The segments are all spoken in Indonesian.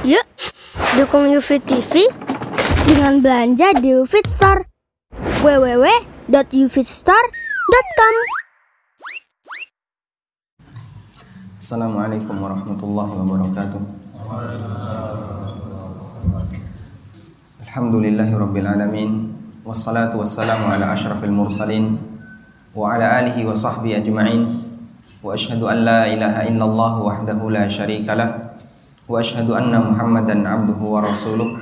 Yuk, dukung UFIT TV dengan belanja di UFIT Store. www.ufitstore.com Assalamualaikum warahmatullahi wabarakatuh. Alhamdulillahi rabbil alamin wassalatu wassalamu ala asyrafil mursalin wa ala alihi wa sahbihi ajma'in wa ashhadu an la ilaha illallah wahdahu la syarika lah wa rasuluh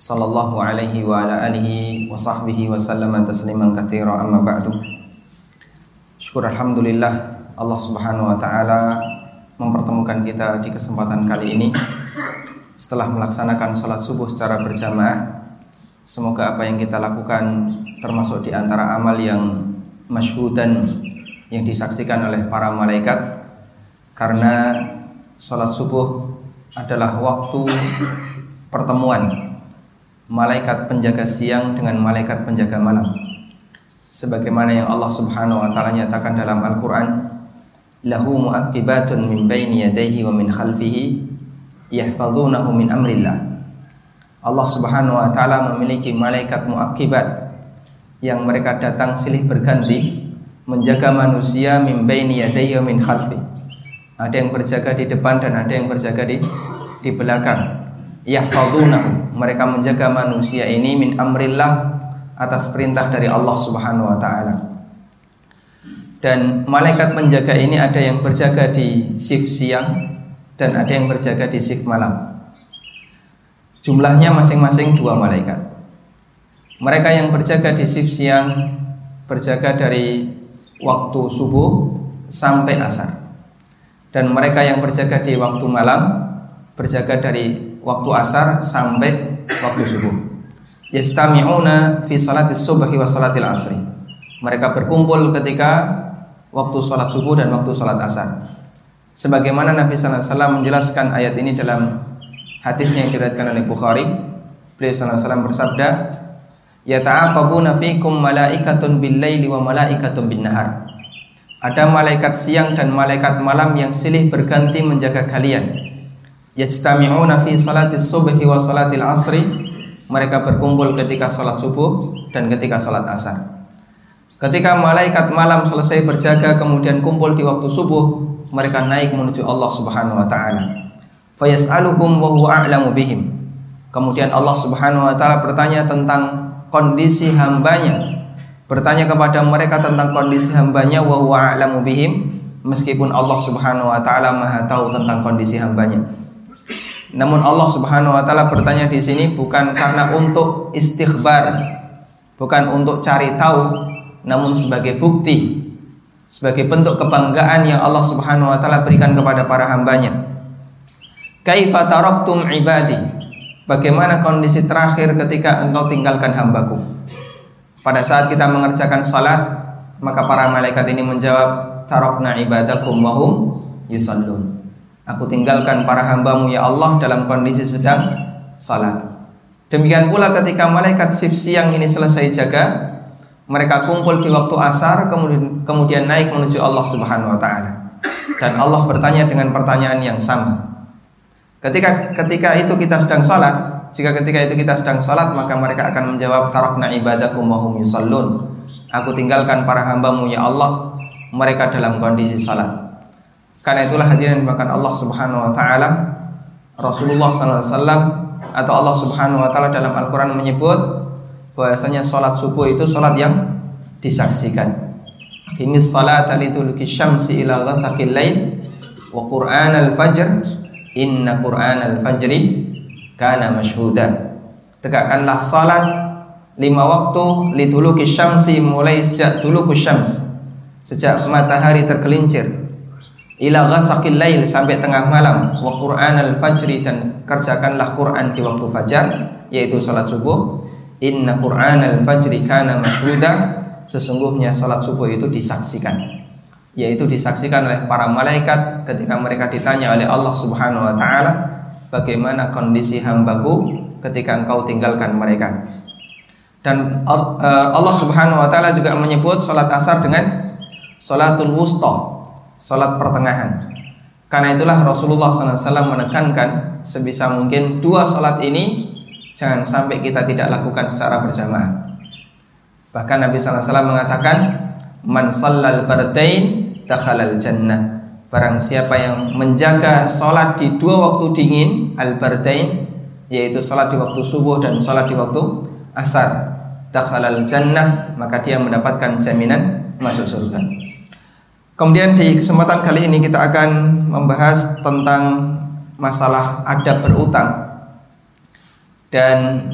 sallallahu alaihi wa ala alihi wa sahbihi wa sallama tasliman katsira amma ba'du Syukur alhamdulillah Allah Subhanahu wa taala mempertemukan kita di kesempatan kali ini setelah melaksanakan sholat subuh secara berjamaah. Semoga apa yang kita lakukan termasuk di antara amal yang masyhudan yang disaksikan oleh para malaikat karena sholat subuh adalah waktu pertemuan malaikat penjaga siang dengan malaikat penjaga malam sebagaimana yang Allah Subhanahu wa taala nyatakan dalam Al-Qur'an lahu mu'aqibatun min baini yadayhi wa min khalfihi yahfazunahu min amrillah Allah Subhanahu wa taala memiliki malaikat muakibat yang mereka datang silih berganti menjaga manusia min baini yadayhi wa min khalfi. Ada yang berjaga di depan dan ada yang berjaga di di belakang. Yahfazunahu, mereka menjaga manusia ini min amrillah atas perintah dari Allah Subhanahu wa taala. Dan malaikat penjaga ini ada yang berjaga di shift siang dan ada yang berjaga di shift malam. Jumlahnya masing-masing dua malaikat. Mereka yang berjaga di shift siang berjaga dari waktu subuh sampai asar. Dan mereka yang berjaga di waktu malam berjaga dari waktu asar sampai waktu subuh. Yastami'una fi salati subhi wa salatil asri. Mereka berkumpul ketika waktu sholat subuh dan waktu sholat asar. Sebagaimana Nabi Sallallahu Alaihi Wasallam menjelaskan ayat ini dalam hadisnya yang diriwayatkan oleh Bukhari, beliau Sallallahu Alaihi Wasallam bersabda, "Yata'aqabuna fikum malaikatun bil laili wa malaikatun bin nahar." Ada malaikat siang dan malaikat malam yang silih berganti menjaga kalian. Yajtami'una fi salati subhi wa salatil asri. Mereka berkumpul ketika salat subuh dan ketika salat asar. Ketika malaikat malam selesai berjaga kemudian kumpul di waktu subuh, mereka naik menuju Allah Subhanahu wa taala. Fayas'aluhum wa huwa a'lamu bihim. Kemudian Allah Subhanahu wa taala bertanya tentang kondisi hambanya. Bertanya kepada mereka tentang kondisi hambanya wa huwa a'lamu bihim meskipun Allah Subhanahu wa taala Maha tahu tentang kondisi hambanya. Namun Allah Subhanahu wa taala bertanya di sini bukan karena untuk istighbar, bukan untuk cari tahu, namun sebagai bukti sebagai bentuk kebanggaan yang Allah Subhanahu wa taala berikan kepada para hambanya. Kaifa taraktum ibadi? Bagaimana kondisi terakhir ketika engkau tinggalkan hambaku? Pada saat kita mengerjakan salat, maka para malaikat ini menjawab, "Tarakna ibadakum wa hum yusallun." Aku tinggalkan para hambamu ya Allah dalam kondisi sedang salat. Demikian pula ketika malaikat shift siang ini selesai jaga, mereka kumpul di waktu asar kemudian kemudian naik menuju Allah Subhanahu wa taala. Dan Allah bertanya dengan pertanyaan yang sama. Ketika ketika itu kita sedang sholat, jika ketika itu kita sedang sholat, maka mereka akan menjawab tarakna ibadakum wa yusallun. Aku tinggalkan para hambamu ya Allah, mereka dalam kondisi sholat. Karena itulah hadirin dimakan Allah Subhanahu wa taala Rasulullah wasallam atau Allah Subhanahu wa taala dalam Al-Qur'an menyebut bahwasanya sholat subuh itu sholat yang disaksikan. Aqimis salata lituluki syamsi ila ghasaqil lail wa qur'an al-fajr inna qur'an al-fajri kana mashhuda. Tegakkanlah salat lima waktu lituluki syamsi mulai sejak tuluku syams sejak matahari tergelincir ila ghasaqil lail sampai tengah malam wa qur'an al-fajri dan kerjakanlah Quran di waktu fajar yaitu salat subuh. Inna Qur'an al-fajri kana mashhuda. Sesungguhnya sholat subuh itu disaksikan Yaitu disaksikan oleh para malaikat Ketika mereka ditanya oleh Allah subhanahu wa ta'ala Bagaimana kondisi hambaku Ketika engkau tinggalkan mereka Dan Allah subhanahu wa ta'ala juga menyebut sholat asar dengan Sholatul wusta Sholat pertengahan Karena itulah Rasulullah SAW menekankan sebisa mungkin dua sholat ini jangan sampai kita tidak lakukan secara berjamaah. Bahkan Nabi SAW mengatakan, Man sallal bardain dakhalal jannah. Barang siapa yang menjaga sholat di dua waktu dingin al-bardain yaitu sholat di waktu subuh dan sholat di waktu asar dakhalal jannah maka dia mendapatkan jaminan masuk surga. Kemudian di kesempatan kali ini kita akan membahas tentang masalah adab berutang dan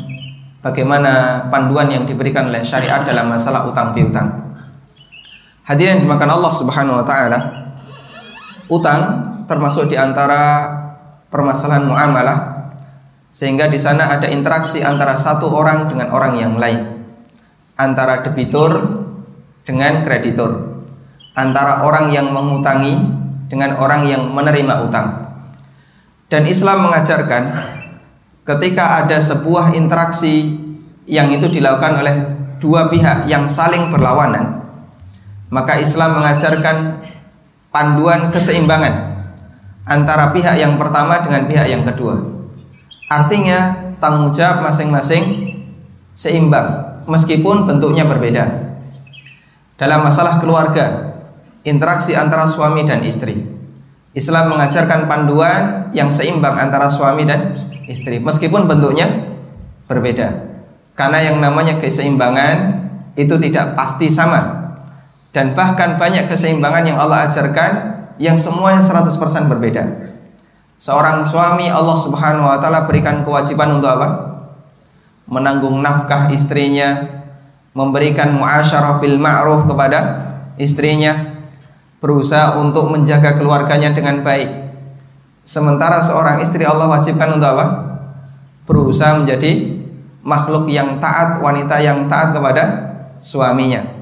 bagaimana panduan yang diberikan oleh syariat dalam masalah utang piutang. Hadirin dimakan Allah Subhanahu wa taala. Utang termasuk di antara permasalahan muamalah sehingga di sana ada interaksi antara satu orang dengan orang yang lain. Antara debitur dengan kreditur antara orang yang mengutangi dengan orang yang menerima utang. Dan Islam mengajarkan ketika ada sebuah interaksi yang itu dilakukan oleh dua pihak yang saling berlawanan, maka Islam mengajarkan panduan keseimbangan antara pihak yang pertama dengan pihak yang kedua. Artinya tanggung jawab masing-masing seimbang meskipun bentuknya berbeda. Dalam masalah keluarga, interaksi antara suami dan istri. Islam mengajarkan panduan yang seimbang antara suami dan istri meskipun bentuknya berbeda. Karena yang namanya keseimbangan itu tidak pasti sama. Dan bahkan banyak keseimbangan yang Allah ajarkan yang semuanya 100% berbeda. Seorang suami Allah Subhanahu wa taala berikan kewajiban untuk apa? Menanggung nafkah istrinya, memberikan muasyarah bil ma'ruf kepada istrinya, berusaha untuk menjaga keluarganya dengan baik. Sementara seorang istri Allah wajibkan untuk apa? Berusaha menjadi makhluk yang taat, wanita yang taat kepada suaminya.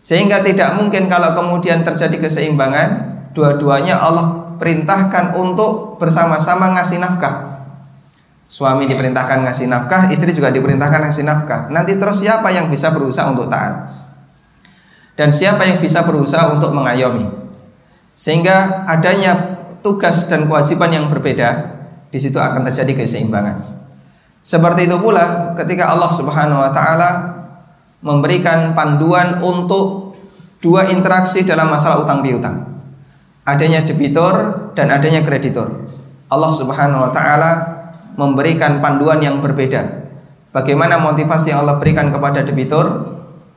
Sehingga tidak mungkin kalau kemudian terjadi keseimbangan, dua-duanya Allah perintahkan untuk bersama-sama ngasih nafkah. Suami diperintahkan ngasih nafkah, istri juga diperintahkan ngasih nafkah. Nanti terus siapa yang bisa berusaha untuk taat? dan siapa yang bisa berusaha untuk mengayomi. Sehingga adanya tugas dan kewajiban yang berbeda, di situ akan terjadi keseimbangan. Seperti itu pula ketika Allah Subhanahu wa taala memberikan panduan untuk dua interaksi dalam masalah utang piutang. Adanya debitur dan adanya kreditor. Allah Subhanahu wa taala memberikan panduan yang berbeda. Bagaimana motivasi yang Allah berikan kepada debitur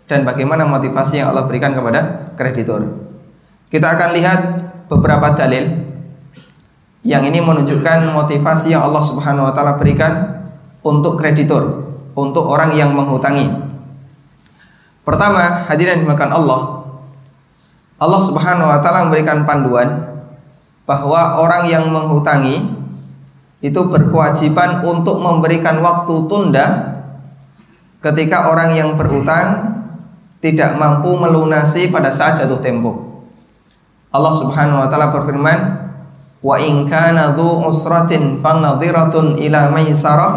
dan bagaimana motivasi yang Allah berikan kepada kreditor. Kita akan lihat beberapa dalil yang ini menunjukkan motivasi yang Allah Subhanahu wa taala berikan untuk kreditor, untuk orang yang menghutangi. Pertama, hadirin dimakan Allah. Allah Subhanahu wa taala memberikan panduan bahwa orang yang menghutangi itu berkewajiban untuk memberikan waktu tunda ketika orang yang berutang tidak mampu melunasi pada saat jatuh tempo. Allah Subhanahu wa taala berfirman, "Wa in kana dzu usratin fanadhiratun ila maisarah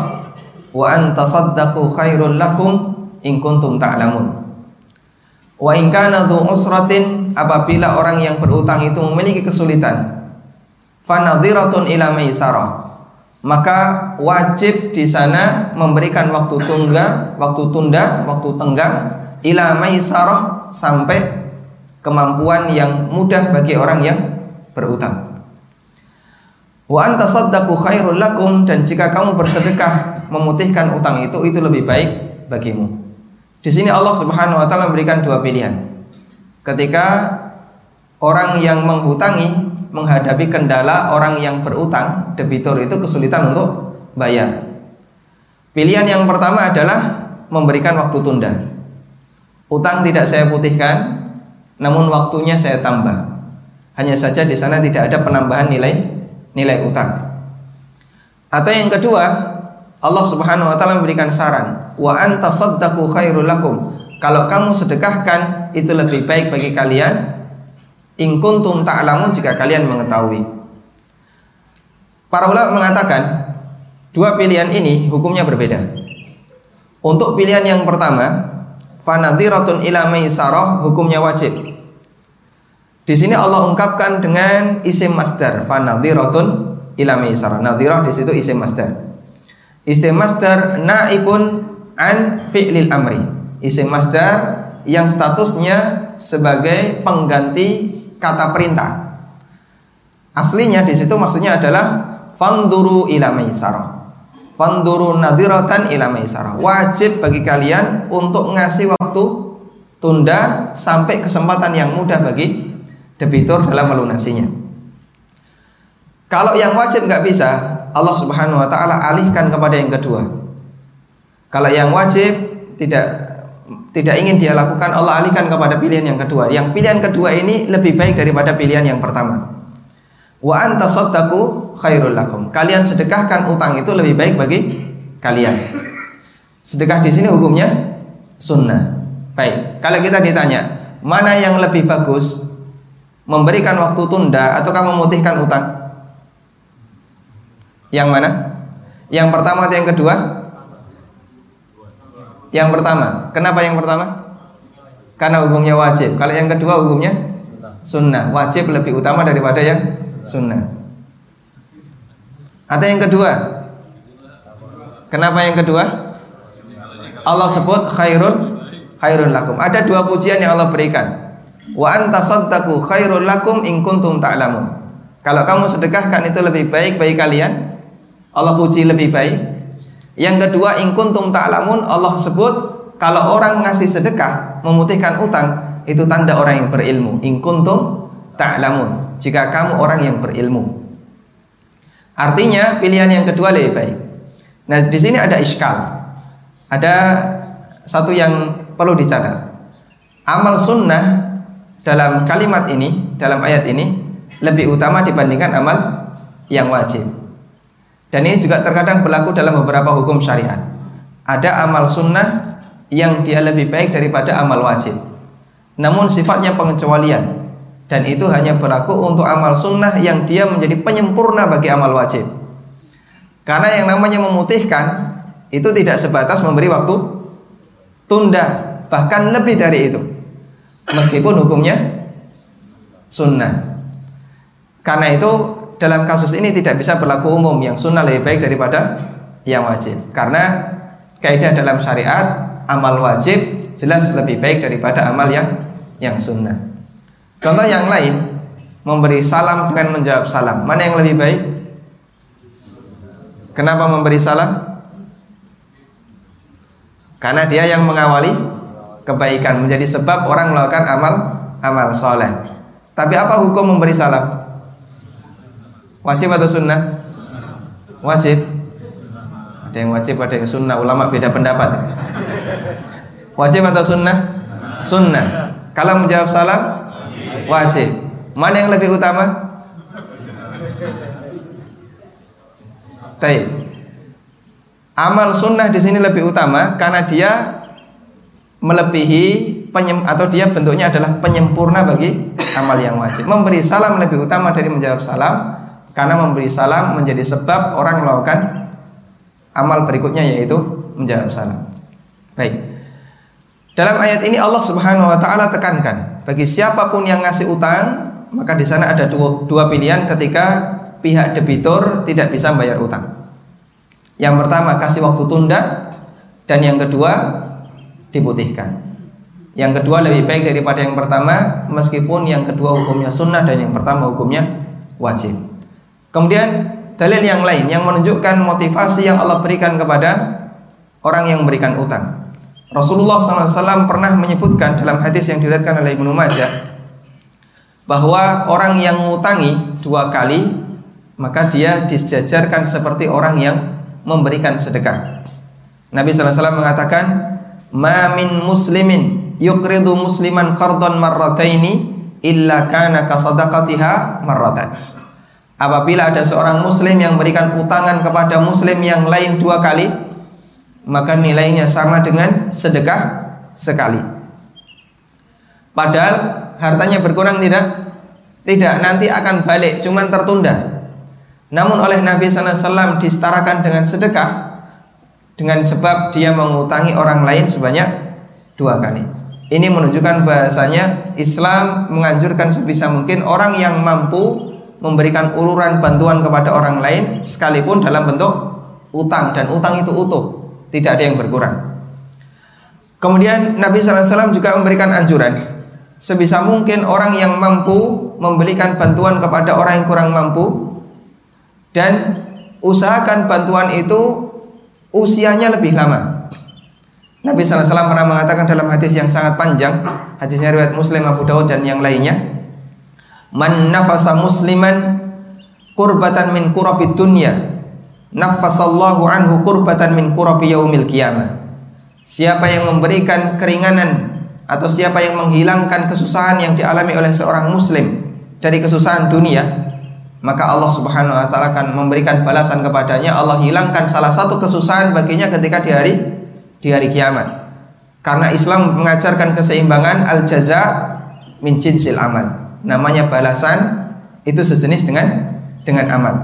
wa an tasaddaqu khairul lakum in kuntum ta'lamun." Wa in kana usratin apabila orang yang berutang itu memiliki kesulitan, fanadhiratun ila maisarah maka wajib di sana memberikan waktu tungga, waktu tunda, waktu tenggang ila maisarah sampai kemampuan yang mudah bagi orang yang berutang. Wa anta saddaqu khairul lakum dan jika kamu bersedekah memutihkan utang itu itu lebih baik bagimu. Di sini Allah Subhanahu wa taala memberikan dua pilihan. Ketika orang yang menghutangi menghadapi kendala orang yang berutang, debitur itu kesulitan untuk bayar. Pilihan yang pertama adalah memberikan waktu tunda. Utang tidak saya putihkan, namun waktunya saya tambah. Hanya saja di sana tidak ada penambahan nilai nilai utang. Atau yang kedua, Allah Subhanahu wa taala memberikan saran, wa anta saddaqu khairul lakum. Kalau kamu sedekahkan itu lebih baik bagi kalian in kuntum ta'lamun jika kalian mengetahui. Para ulama mengatakan dua pilihan ini hukumnya berbeda. Untuk pilihan yang pertama, fanadhiratun ila maisarah hukumnya wajib. Di sini Allah ungkapkan dengan isim masdar fanadhiratun ila maisarah. Nadhirah di situ isim masdar. Isim masdar naibun an fi'lil amri. Isim masdar yang statusnya sebagai pengganti kata perintah. Aslinya di situ maksudnya adalah fanduru ila maisarah. Fanduru nadhiratan ila maisarah. Wajib bagi kalian untuk ngasih waktu tunda sampai kesempatan yang mudah bagi debitur dalam melunasinya. Kalau yang wajib nggak bisa, Allah Subhanahu wa taala alihkan kepada yang kedua. Kalau yang wajib tidak tidak ingin dia lakukan, Allah alihkan kepada pilihan yang kedua. Yang pilihan kedua ini lebih baik daripada pilihan yang pertama. Wa anta saddaqu khairul lakum. Kalian sedekahkan utang itu lebih baik bagi kalian. Sedekah di sini hukumnya sunnah. Baik, kalau kita ditanya, mana yang lebih bagus? memberikan waktu tunda ataukah memutihkan utang? Yang mana? Yang pertama atau yang kedua? Yang pertama. Kenapa yang pertama? Karena hukumnya wajib. Kalau yang kedua hukumnya sunnah. Wajib lebih utama daripada yang sunnah. Atau yang kedua? Kenapa yang kedua? Allah sebut khairun khairun lakum. Ada dua pujian yang Allah berikan. Wa anta saddaqu khairul lakum in kuntum ta'lamun. Kalau kamu sedekahkan itu lebih baik bagi kalian. Allah puji lebih baik. Yang kedua in kuntum ta'lamun Allah sebut kalau orang ngasih sedekah memutihkan utang itu tanda orang yang berilmu. In kuntum ta'lamun. Jika kamu orang yang berilmu. Artinya pilihan yang kedua lebih baik. Nah, di sini ada iskal. Ada satu yang perlu dicatat. Amal sunnah dalam kalimat ini, dalam ayat ini lebih utama dibandingkan amal yang wajib. Dan ini juga terkadang berlaku dalam beberapa hukum syariat. Ada amal sunnah yang dia lebih baik daripada amal wajib. Namun sifatnya pengecualian dan itu hanya berlaku untuk amal sunnah yang dia menjadi penyempurna bagi amal wajib. Karena yang namanya memutihkan itu tidak sebatas memberi waktu tunda, bahkan lebih dari itu meskipun hukumnya sunnah. Karena itu dalam kasus ini tidak bisa berlaku umum yang sunnah lebih baik daripada yang wajib. Karena kaidah dalam syariat amal wajib jelas lebih baik daripada amal yang yang sunnah. Contoh yang lain memberi salam dengan menjawab salam. Mana yang lebih baik? Kenapa memberi salam? Karena dia yang mengawali kebaikan menjadi sebab orang melakukan amal amal soleh. Tapi apa hukum memberi salam? Wajib atau sunnah? Wajib. Ada yang wajib, ada yang sunnah. Ulama beda pendapat. Wajib atau sunnah? Sunnah. Kalau menjawab salam, wajib. Mana yang lebih utama? Taib. Amal sunnah di sini lebih utama karena dia melebihi penyem, atau dia bentuknya adalah penyempurna bagi amal yang wajib. Memberi salam lebih utama dari menjawab salam karena memberi salam menjadi sebab orang melakukan amal berikutnya yaitu menjawab salam. Baik. Dalam ayat ini Allah Subhanahu wa taala tekankan bagi siapa pun yang ngasih utang maka di sana ada dua, dua pilihan ketika pihak debitur tidak bisa membayar utang. Yang pertama kasih waktu tunda dan yang kedua diputihkan. Yang kedua lebih baik daripada yang pertama meskipun yang kedua hukumnya sunnah dan yang pertama hukumnya wajib. Kemudian dalil yang lain yang menunjukkan motivasi yang Allah berikan kepada orang yang memberikan utang. Rasulullah SAW pernah menyebutkan dalam hadis yang diriwayatkan oleh Ibnu Majah bahwa orang yang mengutangi dua kali maka dia disejajarkan seperti orang yang memberikan sedekah. Nabi SAW mengatakan ma min muslimin yuqridu musliman qardan marrataini illa kana kasadaqatiha marratan. Apabila ada seorang muslim yang memberikan utangan kepada muslim yang lain dua kali, maka nilainya sama dengan sedekah sekali. Padahal hartanya berkurang tidak? Tidak, nanti akan balik, cuman tertunda. Namun oleh Nabi SAW disetarakan dengan sedekah dengan sebab dia mengutangi orang lain sebanyak dua kali. Ini menunjukkan bahasanya Islam menganjurkan sebisa mungkin orang yang mampu memberikan uluran bantuan kepada orang lain sekalipun dalam bentuk utang dan utang itu utuh, tidak ada yang berkurang. Kemudian Nabi SAW juga memberikan anjuran sebisa mungkin orang yang mampu memberikan bantuan kepada orang yang kurang mampu dan usahakan bantuan itu usianya lebih lama. Nabi SAW pernah mengatakan dalam hadis yang sangat panjang Hadisnya riwayat Muslim, Abu Dawud dan yang lainnya Man nafasa musliman kurbatan min kurabi dunya Nafasallahu anhu kurbatan min kurabi yaumil qiyamah Siapa yang memberikan keringanan Atau siapa yang menghilangkan kesusahan yang dialami oleh seorang muslim Dari kesusahan dunia Maka Allah subhanahu wa ta'ala akan memberikan balasan kepadanya Allah hilangkan salah satu kesusahan baginya ketika di hari di hari kiamat. Karena Islam mengajarkan keseimbangan al jaza min jinsil amal. Namanya balasan itu sejenis dengan dengan amal.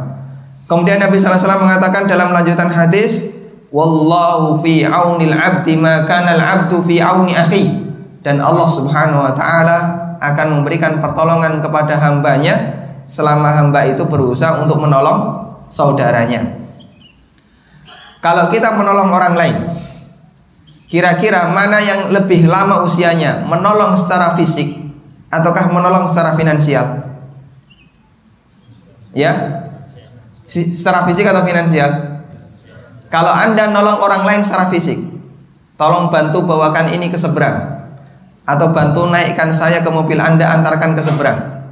Kemudian Nabi SAW mengatakan dalam lanjutan hadis, Wallahu fi aunil abdi ma kana abdu fi auni akhi. Dan Allah Subhanahu wa taala akan memberikan pertolongan kepada hambanya selama hamba itu berusaha untuk menolong saudaranya. Kalau kita menolong orang lain, Kira-kira mana yang lebih lama usianya? Menolong secara fisik ataukah menolong secara finansial? Ya? Secara fisik atau finansial? Kalau Anda nolong orang lain secara fisik, tolong bantu bawakan ini ke seberang atau bantu naikkan saya ke mobil Anda antarkan ke seberang.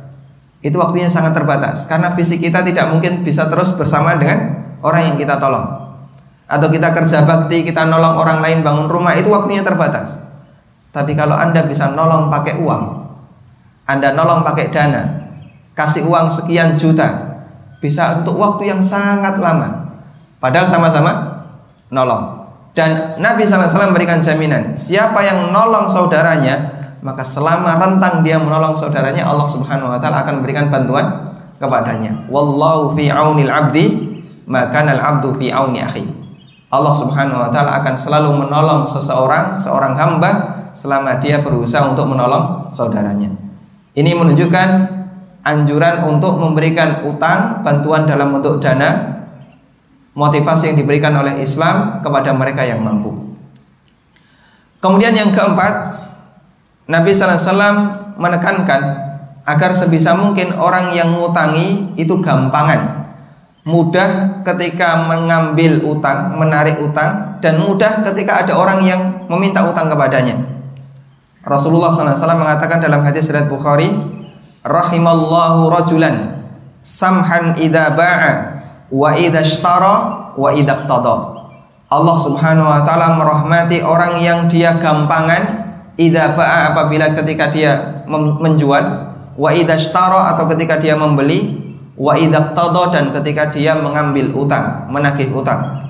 Itu waktunya sangat terbatas karena fisik kita tidak mungkin bisa terus bersama dengan orang yang kita tolong atau kita kerja bakti, kita nolong orang lain bangun rumah itu waktunya terbatas. Tapi kalau Anda bisa nolong pakai uang, Anda nolong pakai dana, kasih uang sekian juta, bisa untuk waktu yang sangat lama. Padahal sama-sama nolong. Dan Nabi SAW memberikan jaminan, siapa yang nolong saudaranya, maka selama rentang dia menolong saudaranya, Allah Subhanahu wa taala akan memberikan bantuan kepadanya. Wallahu fi aunil abdi, maka al abdu fi auni akhi. Allah Subhanahu wa taala akan selalu menolong seseorang, seorang hamba selama dia berusaha untuk menolong saudaranya. Ini menunjukkan anjuran untuk memberikan utang, bantuan dalam bentuk dana, motivasi yang diberikan oleh Islam kepada mereka yang mampu. Kemudian yang keempat, Nabi SAW menekankan agar sebisa mungkin orang yang ngutangi itu gampangan mudah ketika mengambil utang, menarik utang, dan mudah ketika ada orang yang meminta utang kepadanya. Rasulullah SAW mengatakan dalam hadis riwayat Bukhari, rahimallahu rajulan samhan idza ba'a wa idza ishtara wa idza Allah Subhanahu wa taala merahmati orang yang dia gampangan idza ba'a apabila ketika dia menjual wa idza ishtara atau ketika dia membeli wa idaqtada dan ketika dia mengambil utang, menagih utang.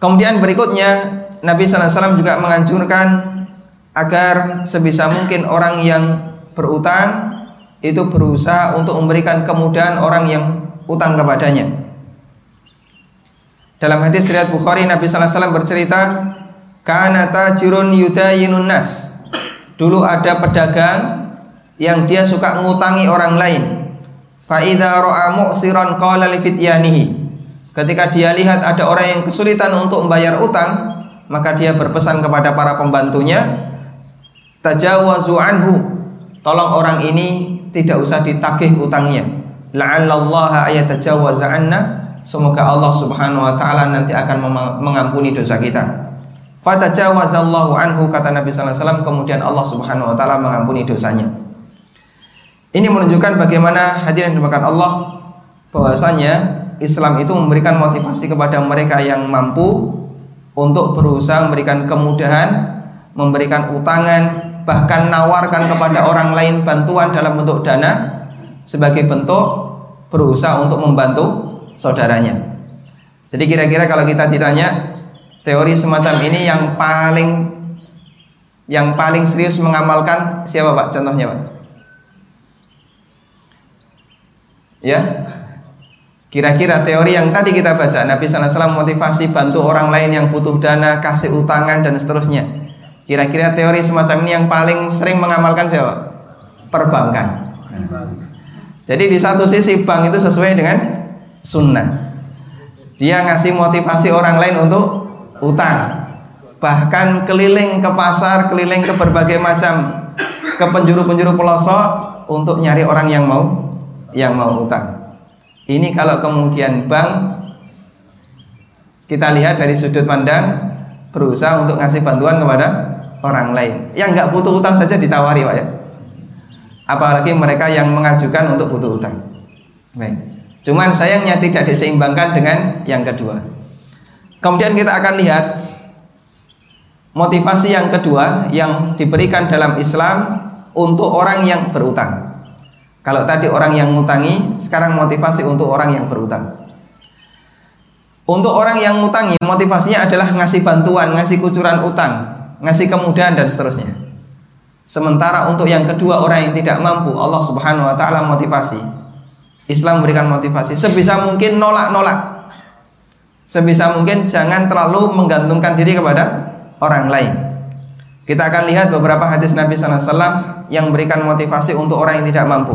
Kemudian berikutnya Nabi SAW juga menganjurkan agar sebisa mungkin orang yang berutang itu berusaha untuk memberikan kemudahan orang yang utang kepadanya. Dalam hadis riwayat Bukhari Nabi SAW bercerita, "Kana tajirun yudayinun nas." Dulu ada pedagang yang dia suka ngutangi orang lain Faida ro'a mu'siran qala li Ketika dia lihat ada orang yang kesulitan untuk membayar utang, maka dia berpesan kepada para pembantunya, tajawazu anhu. Tolong orang ini tidak usah ditagih utangnya. La'allallaha ayatajawaza anna. Semoga Allah Subhanahu wa taala nanti akan mengampuni dosa kita. Fatajawazallahu anhu kata Nabi sallallahu alaihi wasallam kemudian Allah Subhanahu wa taala mengampuni dosanya. Ini menunjukkan bagaimana hadirin dimakan Allah bahwasanya Islam itu memberikan motivasi kepada mereka yang mampu untuk berusaha memberikan kemudahan, memberikan utangan, bahkan nawarkan kepada orang lain bantuan dalam bentuk dana sebagai bentuk berusaha untuk membantu saudaranya. Jadi kira-kira kalau kita ditanya teori semacam ini yang paling yang paling serius mengamalkan siapa Pak contohnya Pak? Ya. Kira-kira teori yang tadi kita baca Nabi SAW motivasi bantu orang lain yang butuh dana, kasih utangan dan seterusnya. Kira-kira teori semacam ini yang paling sering mengamalkan siapa? Perbankan. Jadi di satu sisi bank itu sesuai dengan sunnah. Dia ngasih motivasi orang lain untuk utang. Bahkan keliling ke pasar, keliling ke berbagai macam ke penjuru-penjuru pelosok untuk nyari orang yang mau yang mau utang. Ini kalau kemudian bank kita lihat dari sudut pandang berusaha untuk ngasih bantuan kepada orang lain. Yang nggak butuh utang saja ditawari, Pak ya. Apalagi mereka yang mengajukan untuk butuh utang. Baik. Cuman sayangnya tidak diseimbangkan dengan yang kedua. Kemudian kita akan lihat motivasi yang kedua yang diberikan dalam Islam untuk orang yang berutang. Kalau tadi orang yang ngutangi, sekarang motivasi untuk orang yang berutang. Untuk orang yang ngutangi, motivasinya adalah ngasih bantuan, ngasih kucuran utang, ngasih kemudahan dan seterusnya. Sementara untuk yang kedua orang yang tidak mampu, Allah Subhanahu wa taala motivasi. Islam memberikan motivasi sebisa mungkin nolak-nolak. Sebisa mungkin jangan terlalu menggantungkan diri kepada orang lain. Kita akan lihat beberapa hadis Nabi SAW yang memberikan motivasi untuk orang yang tidak mampu.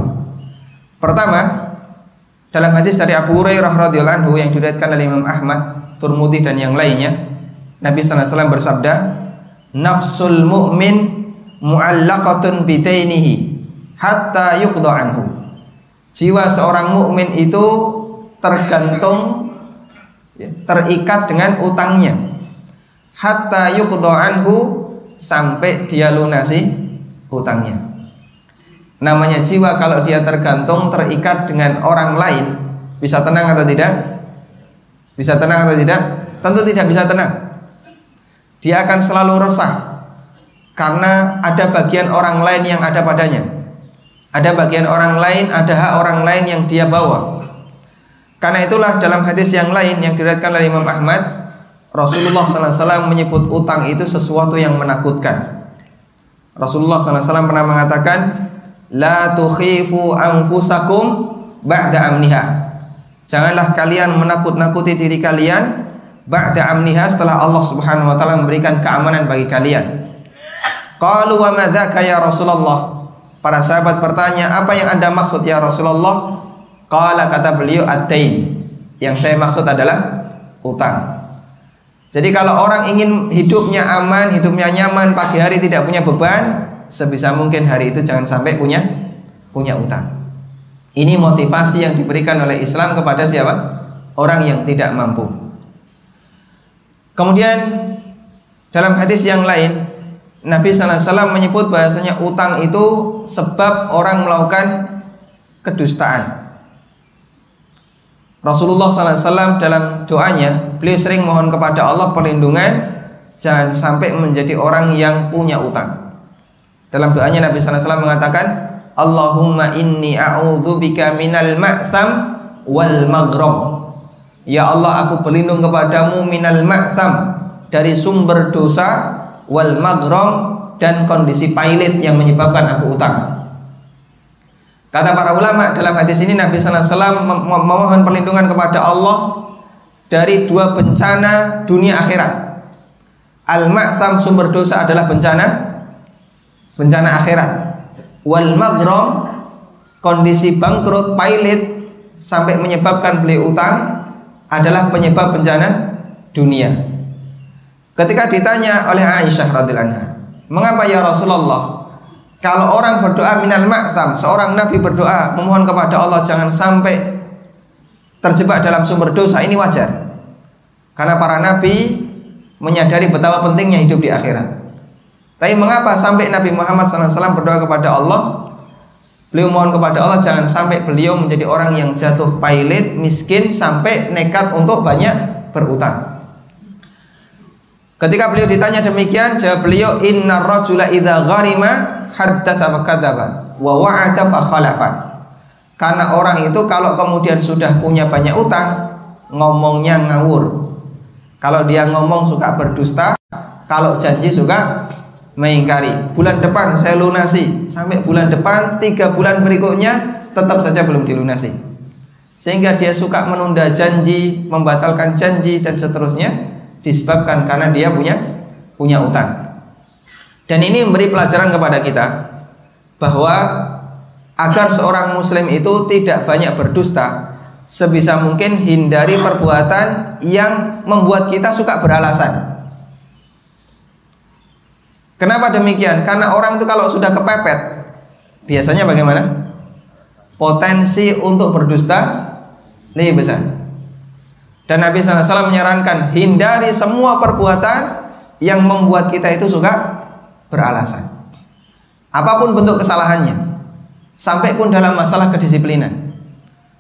Pertama, dalam hadis dari Abu Hurairah radhiyallahu anhu yang diriwayatkan oleh Imam Ahmad, Turmudi dan yang lainnya, Nabi SAW bersabda, "Nafsul mu'min mu'allaqatun bidainihi hatta yuqda anhu." Jiwa seorang mukmin itu tergantung ya, terikat dengan utangnya hatta yuqda anhu sampai dia lunasi hutangnya. Namanya jiwa kalau dia tergantung terikat dengan orang lain bisa tenang atau tidak? Bisa tenang atau tidak? Tentu tidak bisa tenang. Dia akan selalu resah karena ada bagian orang lain yang ada padanya. Ada bagian orang lain, ada hak orang lain yang dia bawa. Karena itulah dalam hadis yang lain yang diriwayatkan oleh Imam Ahmad Rasulullah SAW menyebut utang itu sesuatu yang menakutkan. Rasulullah SAW pernah mengatakan, La tukhifu anfusakum ba'da amniha. Janganlah kalian menakut-nakuti diri kalian ba'da amniha setelah Allah Subhanahu wa taala memberikan keamanan bagi kalian. Qalu wa madzaka ya Rasulullah? Para sahabat bertanya, "Apa yang Anda maksud ya Rasulullah?" Qala kata beliau, "At-tain." Yang saya maksud adalah utang. Jadi kalau orang ingin hidupnya aman, hidupnya nyaman, pagi hari tidak punya beban, sebisa mungkin hari itu jangan sampai punya punya utang. Ini motivasi yang diberikan oleh Islam kepada siapa? Orang yang tidak mampu. Kemudian dalam hadis yang lain Nabi SAW menyebut bahasanya utang itu sebab orang melakukan kedustaan. Rasulullah SAW dalam doanya beliau sering mohon kepada Allah perlindungan jangan sampai menjadi orang yang punya utang. Dalam doanya Nabi SAW mengatakan Allahumma inni a'udzubika minal ma'sam wal maghram. Ya Allah aku berlindung kepadamu minal ma'sam dari sumber dosa wal maghram dan kondisi pailit yang menyebabkan aku utang. Kata para ulama dalam hadis ini Nabi Sallallahu Alaihi Wasallam memohon perlindungan kepada Allah dari dua bencana dunia akhirat. Al-ma'sam sumber dosa adalah bencana bencana akhirat. Wal maghram kondisi bangkrut pailit sampai menyebabkan beli utang adalah penyebab bencana dunia. Ketika ditanya oleh Aisyah radhiyallahu anha, "Mengapa ya Rasulullah kalau orang berdoa minal maksam, seorang nabi berdoa memohon kepada Allah jangan sampai terjebak dalam sumber dosa, ini wajar. Karena para nabi menyadari betapa pentingnya hidup di akhirat. Tapi mengapa sampai Nabi Muhammad SAW berdoa kepada Allah? Beliau mohon kepada Allah jangan sampai beliau menjadi orang yang jatuh pailit, miskin sampai nekat untuk banyak berutang. Ketika beliau ditanya demikian, jawab beliau inna rajula idza gharima haddatsa fa kadzaba wa wa'ada fa khalafa. Karena orang itu kalau kemudian sudah punya banyak utang, ngomongnya ngawur. Kalau dia ngomong suka berdusta, kalau janji suka mengingkari. Bulan depan saya lunasi, sampai bulan depan tiga bulan berikutnya tetap saja belum dilunasi. Sehingga dia suka menunda janji, membatalkan janji dan seterusnya disebabkan karena dia punya punya utang. Dan ini memberi pelajaran kepada kita bahwa agar seorang muslim itu tidak banyak berdusta, sebisa mungkin hindari perbuatan yang membuat kita suka beralasan. Kenapa demikian? Karena orang itu kalau sudah kepepet, biasanya bagaimana? Potensi untuk berdusta lebih besar. Dan Nabi SAW menyarankan hindari semua perbuatan yang membuat kita itu suka beralasan. Apa pun bentuk kesalahannya, sampai pun dalam masalah kedisiplinan.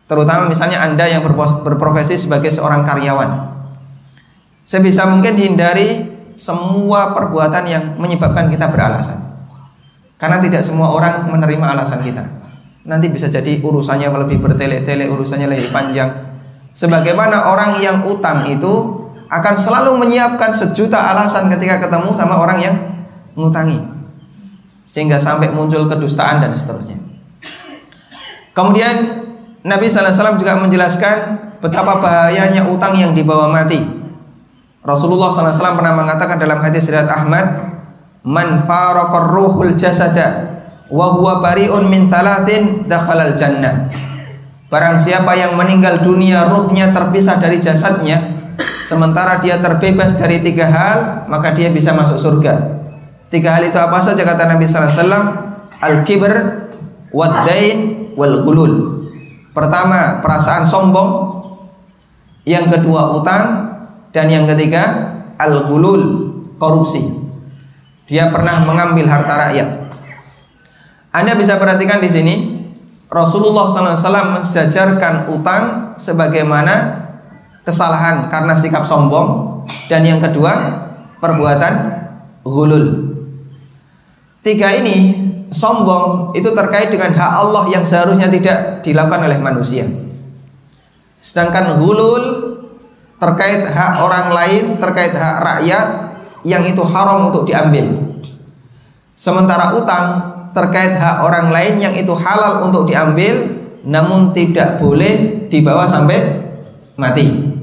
Terutama misalnya Anda yang berprofesi sebagai seorang karyawan. Sebisa mungkin hindari semua perbuatan yang menyebabkan kita beralasan. Karena tidak semua orang menerima alasan kita. Nanti bisa jadi urusannya lebih bertele-tele, urusannya lebih panjang, Sebagaimana orang yang utang itu akan selalu menyiapkan sejuta alasan ketika ketemu sama orang yang ngutangi. Sehingga sampai muncul kedustaan dan seterusnya. Kemudian Nabi SAW juga menjelaskan betapa bahayanya utang yang dibawa mati. Rasulullah SAW pernah mengatakan dalam hadis riwayat Ahmad, "Man faraqar ruhul jasada wa huwa bari'un min thalathin dakhalal jannah." Barang siapa yang meninggal dunia ruhnya terpisah dari jasadnya Sementara dia terbebas dari tiga hal Maka dia bisa masuk surga. Tiga hal itu apa saja kata Nabi SAW Al-kibr Waddain Wal gulul Pertama perasaan sombong. Yang kedua utang Dan yang ketiga Al-gulul Korupsi Dia pernah mengambil harta rakyat Anda bisa perhatikan di sini Rasulullah SAW mensejajarkan utang sebagaimana kesalahan karena sikap sombong dan yang kedua perbuatan gulul. Tiga ini sombong itu terkait dengan hak Allah yang seharusnya tidak dilakukan oleh manusia. Sedangkan gulul terkait hak orang lain, terkait hak rakyat yang itu haram untuk diambil. Sementara utang terkait hak orang lain yang itu halal untuk diambil namun tidak boleh dibawa sampai mati.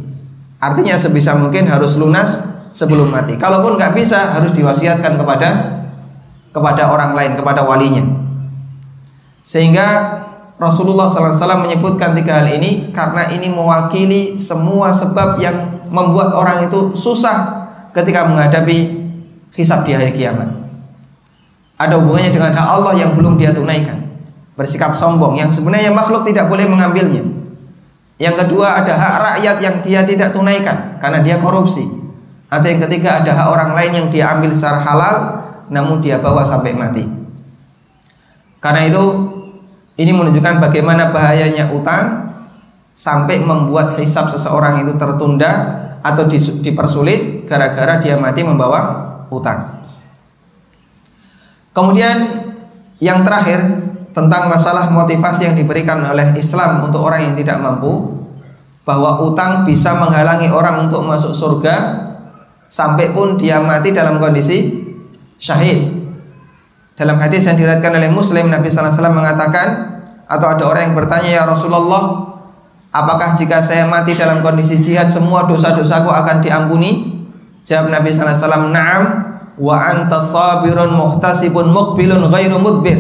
Artinya sebisa mungkin harus lunas sebelum mati. Kalaupun nggak bisa harus diwasiatkan kepada kepada orang lain, kepada walinya. Sehingga Rasulullah SAW menyebutkan tiga hal ini karena ini mewakili semua sebab yang membuat orang itu susah ketika menghadapi hisab di hari kiamat ada hubungannya dengan hak Allah yang belum dia tunaikan. Bersikap sombong yang sebenarnya makhluk tidak boleh mengambilnya. Yang kedua ada hak rakyat yang dia tidak tunaikan karena dia korupsi. Atau yang ketiga ada hak orang lain yang dia ambil secara halal namun dia bawa sampai mati. Karena itu ini menunjukkan bagaimana bahayanya utang sampai membuat hisab seseorang itu tertunda atau dipersulit gara-gara dia mati membawa utang. Kemudian yang terakhir tentang masalah motivasi yang diberikan oleh Islam untuk orang yang tidak mampu bahwa utang bisa menghalangi orang untuk masuk surga sampai pun dia mati dalam kondisi syahid. Dalam hadis yang diriwayatkan oleh Muslim Nabi sallallahu alaihi wasallam mengatakan atau ada orang yang bertanya ya Rasulullah, apakah jika saya mati dalam kondisi jihad semua dosa-dosaku akan diampuni? Jawab Nabi sallallahu alaihi wasallam, "Na'am." wa anta sabirun muhtasibun muqbilun ghairu mudbir.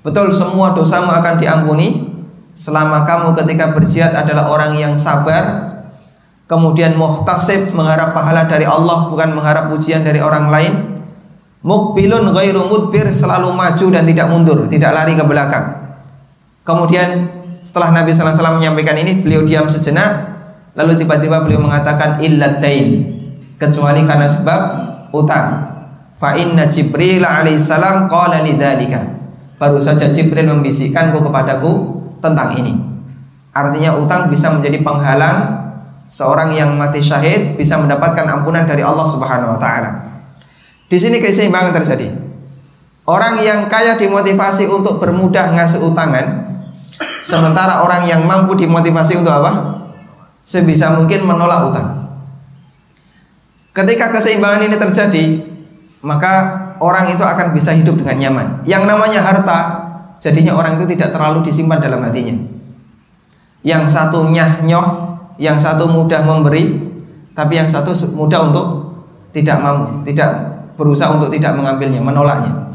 Betul semua dosamu akan diampuni selama kamu ketika berjihad adalah orang yang sabar kemudian muhtasib mengharap pahala dari Allah bukan mengharap pujian dari orang lain mukbilun ghairu mudbir selalu maju dan tidak mundur tidak lari ke belakang kemudian setelah Nabi SAW menyampaikan ini beliau diam sejenak lalu tiba-tiba beliau mengatakan illatain kecuali karena sebab utang. Fa inna Jibril alaihissalam qala lidzalika. Baru saja Jibril membisikkanku kepadaku tentang ini. Artinya utang bisa menjadi penghalang seorang yang mati syahid bisa mendapatkan ampunan dari Allah Subhanahu wa taala. Di sini keseimbangan terjadi. Orang yang kaya dimotivasi untuk bermudah ngasih utangan, sementara orang yang mampu dimotivasi untuk apa? Sebisa mungkin menolak utang. Ketika keseimbangan ini terjadi, maka orang itu akan bisa hidup dengan nyaman. Yang namanya harta, jadinya orang itu tidak terlalu disimpan dalam hatinya. Yang satu nyah-nyoh, yang satu mudah memberi, tapi yang satu mudah untuk tidak mau, tidak berusaha untuk tidak mengambilnya, menolaknya.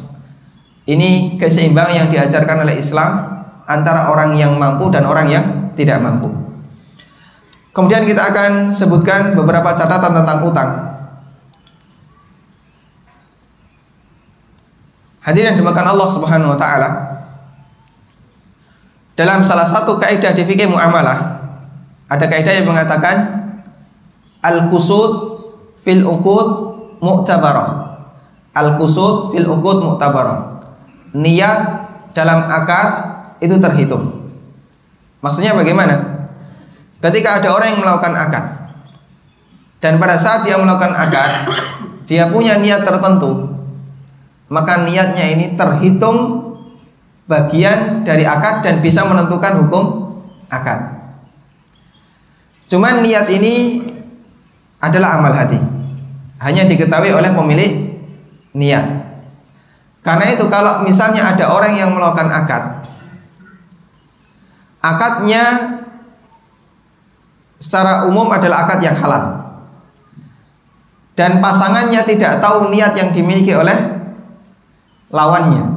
Ini keseimbangan yang diajarkan oleh Islam antara orang yang mampu dan orang yang tidak mampu. Kemudian kita akan sebutkan beberapa catatan tentang utang. Hadirin dimakan Allah Subhanahu wa taala. Dalam salah satu kaidah di fikih muamalah ada kaidah yang mengatakan al-qusud fil uqud mu'tabarah. Al-qusud fil uqud mu'tabarah. Niat dalam akad itu terhitung. Maksudnya bagaimana? Ketika ada orang yang melakukan akad dan pada saat dia melakukan akad dia punya niat tertentu maka niatnya ini terhitung bagian dari akad dan bisa menentukan hukum akad. Cuman niat ini adalah amal hati. Hanya diketahui oleh pemilik niat. Karena itu kalau misalnya ada orang yang melakukan akad Akadnya secara umum adalah akad yang halal Dan pasangannya tidak tahu niat yang dimiliki oleh lawannya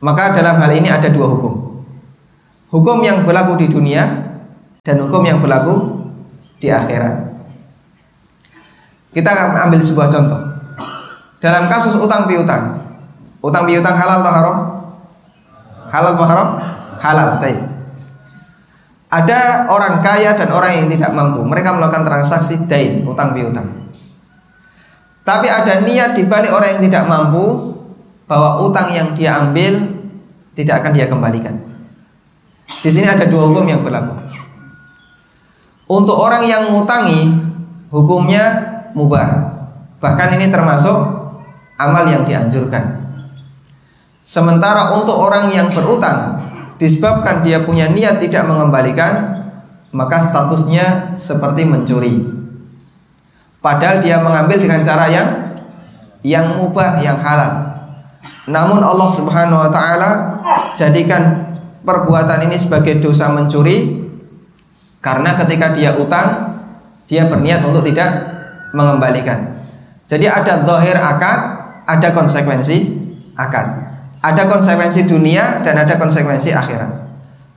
Maka dalam hal ini ada dua hukum Hukum yang berlaku di dunia dan hukum yang berlaku di akhirat. Kita akan ambil sebuah contoh. Dalam kasus utang piutang, utang piutang halal atau haram? Halal atau haram? Halal. Taib. Ada orang kaya dan orang yang tidak mampu. Mereka melakukan transaksi dain, utang piutang. Tapi ada niat di balik orang yang tidak mampu bahwa utang yang dia ambil tidak akan dia kembalikan. Di sini ada dua hukum yang berlaku. Untuk orang yang ngutangi hukumnya mubah. Bahkan ini termasuk amal yang dianjurkan. Sementara untuk orang yang berutang disebabkan dia punya niat tidak mengembalikan, maka statusnya seperti mencuri. Padahal dia mengambil dengan cara yang yang mubah, yang halal. Namun Allah Subhanahu wa taala jadikan perbuatan ini sebagai dosa mencuri karena ketika dia utang, dia berniat untuk tidak mengembalikan. Jadi ada zahir akad, ada konsekuensi akad. Ada konsekuensi dunia dan ada konsekuensi akhirat.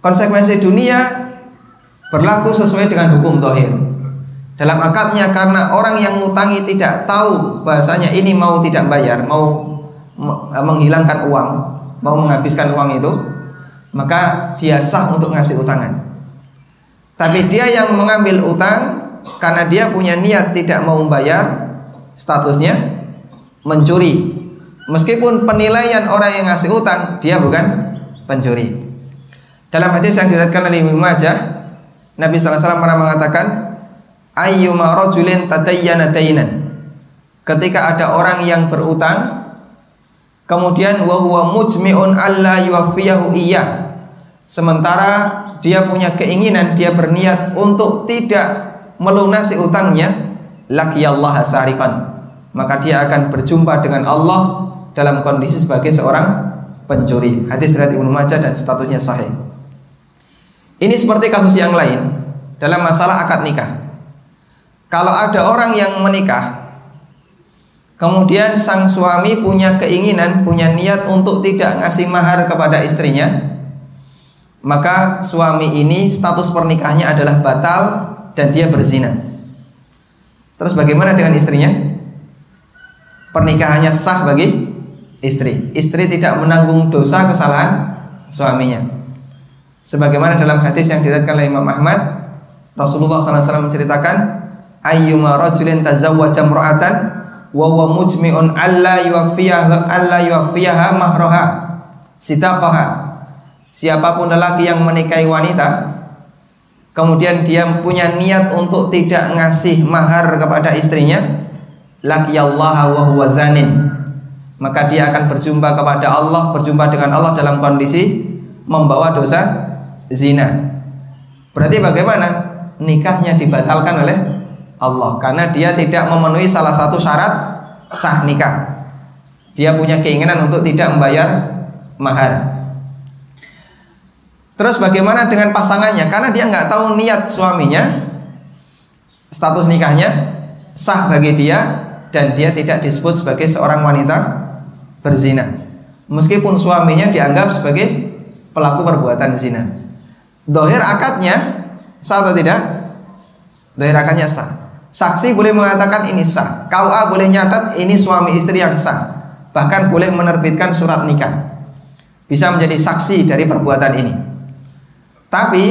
Konsekuensi dunia berlaku sesuai dengan hukum zahir. Dalam akadnya karena orang yang ngutangi tidak tahu bahasanya ini mau tidak bayar, mau menghilangkan uang, mau menghabiskan uang itu, maka dia sah untuk ngasih utangan. Tapi dia yang mengambil utang karena dia punya niat tidak mau membayar, statusnya mencuri. Meskipun penilaian orang yang ngasih utang, dia bukan pencuri. Dalam hadis yang diriwayatkan oleh Imam Majah, Nabi SAW pernah mengatakan, Ayyuma rajulin tatayyana. Ketika ada orang yang berutang, kemudian wa huwa mujmi'un alla yuwaffiyahu iya. Sementara dia punya keinginan, dia berniat untuk tidak melunasi utangnya, Allah sarikan. Maka dia akan berjumpa dengan Allah dalam kondisi sebagai seorang pencuri. Hadis riwayat Ibnu Majah dan statusnya sahih. Ini seperti kasus yang lain dalam masalah akad nikah. Kalau ada orang yang menikah, kemudian sang suami punya keinginan, punya niat untuk tidak ngasih mahar kepada istrinya, maka suami ini status pernikahannya adalah batal dan dia berzina. Terus bagaimana dengan istrinya? Pernikahannya sah bagi istri. Istri tidak menanggung dosa kesalahan suaminya. Sebagaimana dalam hadis yang diriwayatkan oleh Imam Ahmad, Rasulullah SAW menceritakan, ayyuma rajulin tazawwaja imra'atan wa mujmi'un alla yuwaffiyaha alla yuwaffiyaha mahraha sitaqaha siapa pun lelaki yang menikahi wanita kemudian dia punya niat untuk tidak ngasih mahar kepada istrinya laki Allah wa huwa zanin. Maka dia akan berjumpa kepada Allah berjumpa dengan Allah dalam kondisi membawa dosa zina. Berarti bagaimana? Nikahnya dibatalkan oleh Allah. Karena dia tidak memenuhi salah satu syarat sah nikah. Dia punya keinginan untuk tidak membayar mahar. Terus bagaimana dengan pasangannya? Karena dia nggak tahu niat suaminya, status nikahnya sah bagi dia dan dia tidak disebut sebagai seorang wanita berzina. Meskipun suaminya dianggap sebagai pelaku perbuatan zina. Dohir akadnya sah atau tidak? Dohir akadnya sah. Saksi boleh mengatakan ini sah. KUA boleh nyatat ini suami istri yang sah. Bahkan boleh menerbitkan surat nikah. Bisa menjadi saksi dari perbuatan ini. Tapi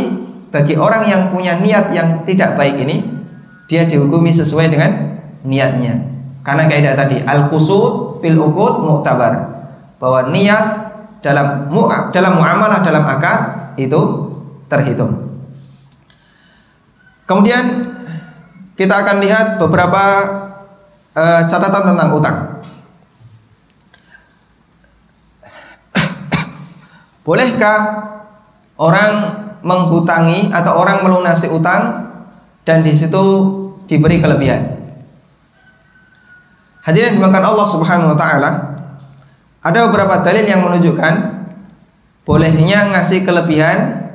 bagi orang yang punya niat yang tidak baik ini, dia dihukumi sesuai dengan niatnya. Karena kaidah tadi al-qusud fil uqud mu'tabar. Bahwa niat dalam dalam muamalah dalam akad itu terhitung. Kemudian kita akan lihat beberapa uh, catatan tentang utang. Bolehkah orang menghutangi atau orang melunasi utang dan di situ diberi kelebihan. Hadirin dimakan Allah Subhanahu wa taala. Ada beberapa dalil yang menunjukkan bolehnya ngasih kelebihan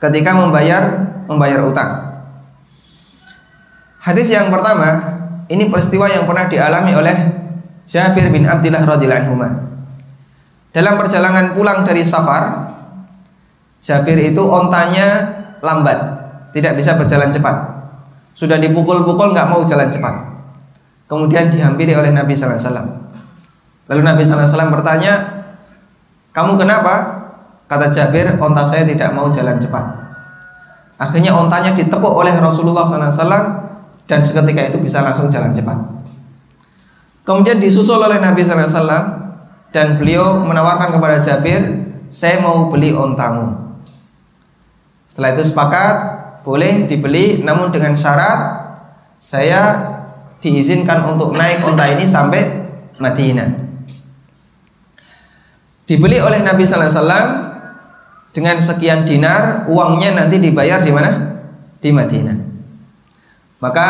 ketika membayar membayar utang. Hadis yang pertama, ini peristiwa yang pernah dialami oleh Jabir bin Abdullah radhiyallahu anhu. Dalam perjalanan pulang dari Safar, Jabir itu ontanya lambat, tidak bisa berjalan cepat. Sudah dipukul-pukul nggak mau jalan cepat. Kemudian dihampiri oleh Nabi Wasallam. Lalu Nabi Wasallam bertanya, kamu kenapa? Kata Jabir, onta saya tidak mau jalan cepat. Akhirnya ontanya ditepuk oleh Rasulullah SAW dan seketika itu bisa langsung jalan cepat. Kemudian disusul oleh Nabi SAW dan beliau menawarkan kepada Jabir, saya mau beli ontamu. Setelah itu sepakat boleh dibeli namun dengan syarat saya diizinkan untuk naik unta ini sampai Madinah. Dibeli oleh Nabi sallallahu alaihi wasallam dengan sekian dinar, uangnya nanti dibayar di mana? Di Madinah. Maka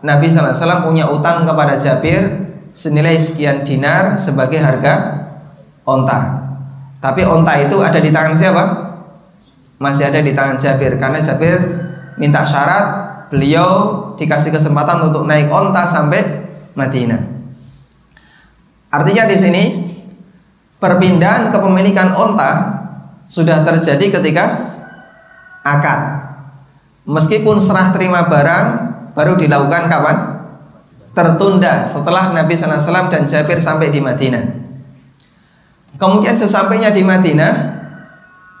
Nabi sallallahu alaihi wasallam punya utang kepada Jabir senilai sekian dinar sebagai harga onta. Tapi onta itu ada di tangan siapa? masih ada di tangan Jabir karena Jabir minta syarat beliau dikasih kesempatan untuk naik onta sampai Madinah. Artinya di sini perpindahan kepemilikan onta sudah terjadi ketika akad. Meskipun serah terima barang baru dilakukan kapan? Tertunda setelah Nabi SAW dan Jabir sampai di Madinah. Kemudian sesampainya di Madinah,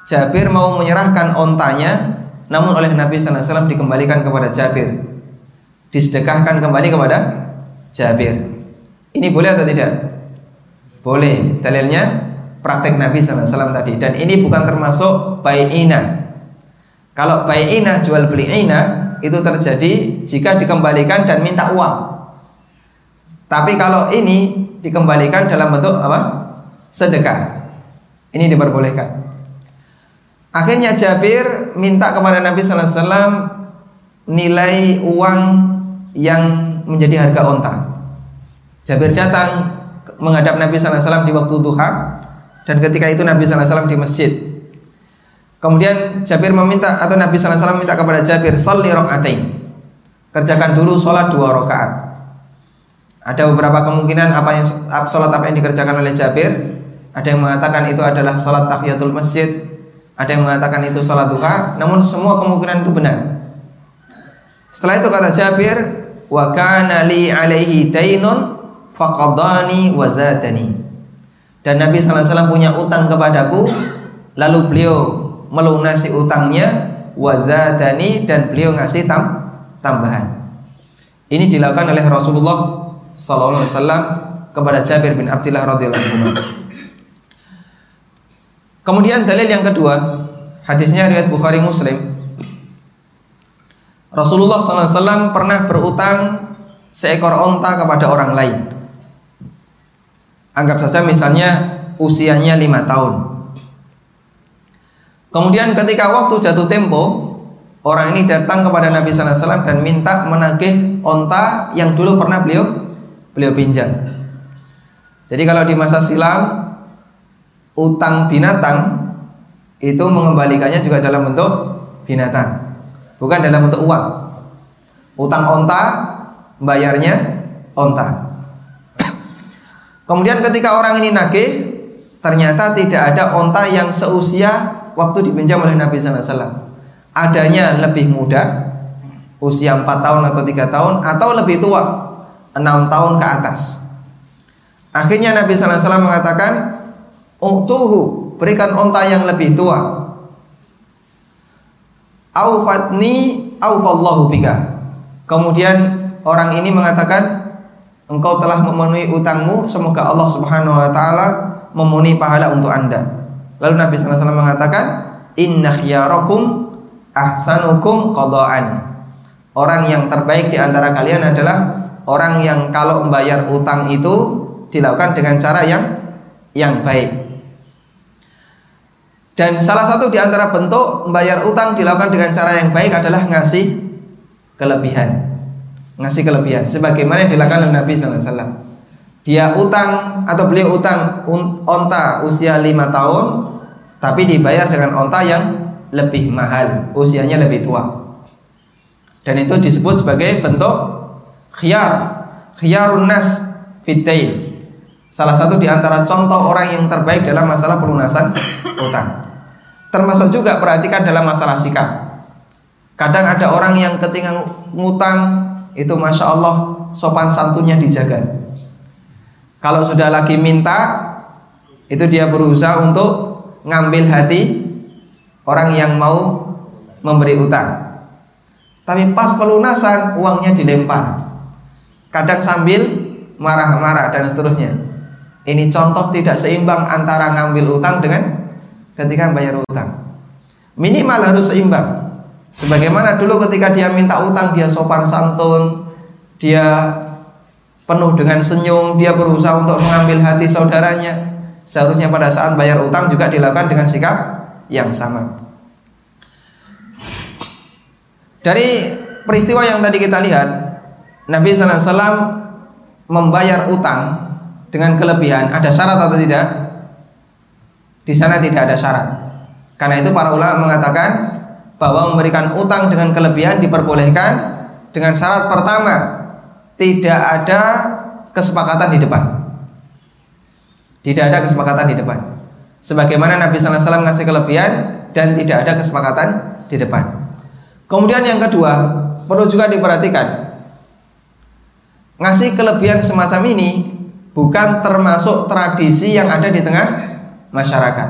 Jabir mau menyerahkan ontanya namun oleh Nabi SAW dikembalikan kepada Jabir disedekahkan kembali kepada Jabir. Ini boleh atau tidak? boleh. Dalilnya praktek Nabi SAW tadi. Dan ini bukan termasuk bayina kalau bayina jual beli ina itu terjadi jika dikembalikan dan minta uang. Tapi kalau ini dikembalikan dalam bentuk apa? sedekah. Ini diperbolehkan. Akhirnya Jabir minta kepada Nabi Wasallam nilai uang yang menjadi harga onta. Jabir datang menghadap Nabi Sallallahu Alaihi Wasallam di waktu duha dan ketika itu Nabi Sallallahu Alaihi Wasallam di masjid. Kemudian Jabir meminta atau Nabi Sallallahu Alaihi Wasallam minta kepada Jabir salli rokaatain. Kerjakan dulu sholat dua rakaat. Ada beberapa kemungkinan apa yang sholat apa yang dikerjakan oleh Jabir. Ada yang mengatakan itu adalah sholat tahiyatul masjid ada yang mengatakan itu salat duha, namun semua kemungkinan itu benar. Setelah itu kata Jabir, wa kana li alaihi tainun faqadani wa zadani. Dan Nabi sallallahu alaihi wasallam punya utang kepadaku, lalu beliau melunasi utangnya wa zadani dan beliau ngasih tam tambahan. Ini dilakukan oleh Rasulullah sallallahu alaihi wasallam kepada Jabir bin Abdullah radhiyallahu anhu. Kemudian dalil yang kedua, hadisnya riwayat Bukhari Muslim. Rasulullah SAW pernah berutang seekor onta kepada orang lain. Anggap saja misalnya usianya lima tahun. Kemudian ketika waktu jatuh tempo, orang ini datang kepada Nabi SAW dan minta menagih onta yang dulu pernah beliau beliau pinjam. Jadi kalau di masa silam utang binatang itu mengembalikannya juga dalam bentuk binatang, bukan dalam bentuk uang. Utang onta, bayarnya onta. Kemudian ketika orang ini nagih, ternyata tidak ada onta yang seusia waktu dipinjam oleh Nabi Wasallam. Adanya lebih muda, usia 4 tahun atau tiga tahun, atau lebih tua, 6 tahun ke atas. Akhirnya Nabi Sallallahu Alaihi Wasallam mengatakan, Uktuhu, berikan onta yang lebih tua. Aufatni aufallahu bika. Kemudian orang ini mengatakan, engkau telah memenuhi utangmu, semoga Allah Subhanahu wa taala memenuhi pahala untuk Anda. Lalu Nabi SAW mengatakan, "Inna khiyarakum ahsanukum qadaan." Orang yang terbaik di antara kalian adalah orang yang kalau membayar utang itu dilakukan dengan cara yang yang baik. Dan salah satu di antara bentuk membayar utang dilakukan dengan cara yang baik adalah ngasih kelebihan ngasih kelebihan sebagaimana yang dilakukan oleh Nabi sallallahu alaihi. Dia utang atau beliau utang onta usia lima tahun tapi dibayar dengan onta yang lebih mahal, usianya lebih tua. Dan itu disebut sebagai bentuk khiyar, khiyarun nas fitain. Salah satu di antara contoh orang yang terbaik dalam masalah pelunasan utang. Termasuk juga perhatikan dalam masalah sikap. Kadang ada orang yang ketika ngutang itu masya Allah sopan santunnya dijaga. Kalau sudah lagi minta, itu dia berusaha untuk ngambil hati orang yang mau memberi utang. Tapi pas pelunasan uangnya dilempar. Kadang sambil marah-marah dan seterusnya. Ini contoh tidak seimbang antara ngambil utang dengan ketika bayar utang. Minimal harus seimbang. Sebagaimana dulu ketika dia minta utang dia sopan santun, dia penuh dengan senyum, dia berusaha untuk mengambil hati saudaranya. Seharusnya pada saat bayar utang juga dilakukan dengan sikap yang sama. Dari peristiwa yang tadi kita lihat, Nabi Sallallahu Alaihi Wasallam membayar utang dengan kelebihan. Ada syarat atau tidak? Di sana tidak ada syarat. Karena itu para ulama mengatakan bahwa memberikan utang dengan kelebihan diperbolehkan dengan syarat pertama tidak ada kesepakatan di depan. Tidak ada kesepakatan di depan. Sebagaimana Nabi Sallallahu Alaihi Wasallam ngasih kelebihan dan tidak ada kesepakatan di depan. Kemudian yang kedua perlu juga diperhatikan ngasih kelebihan semacam ini bukan termasuk tradisi yang ada di tengah masyarakat.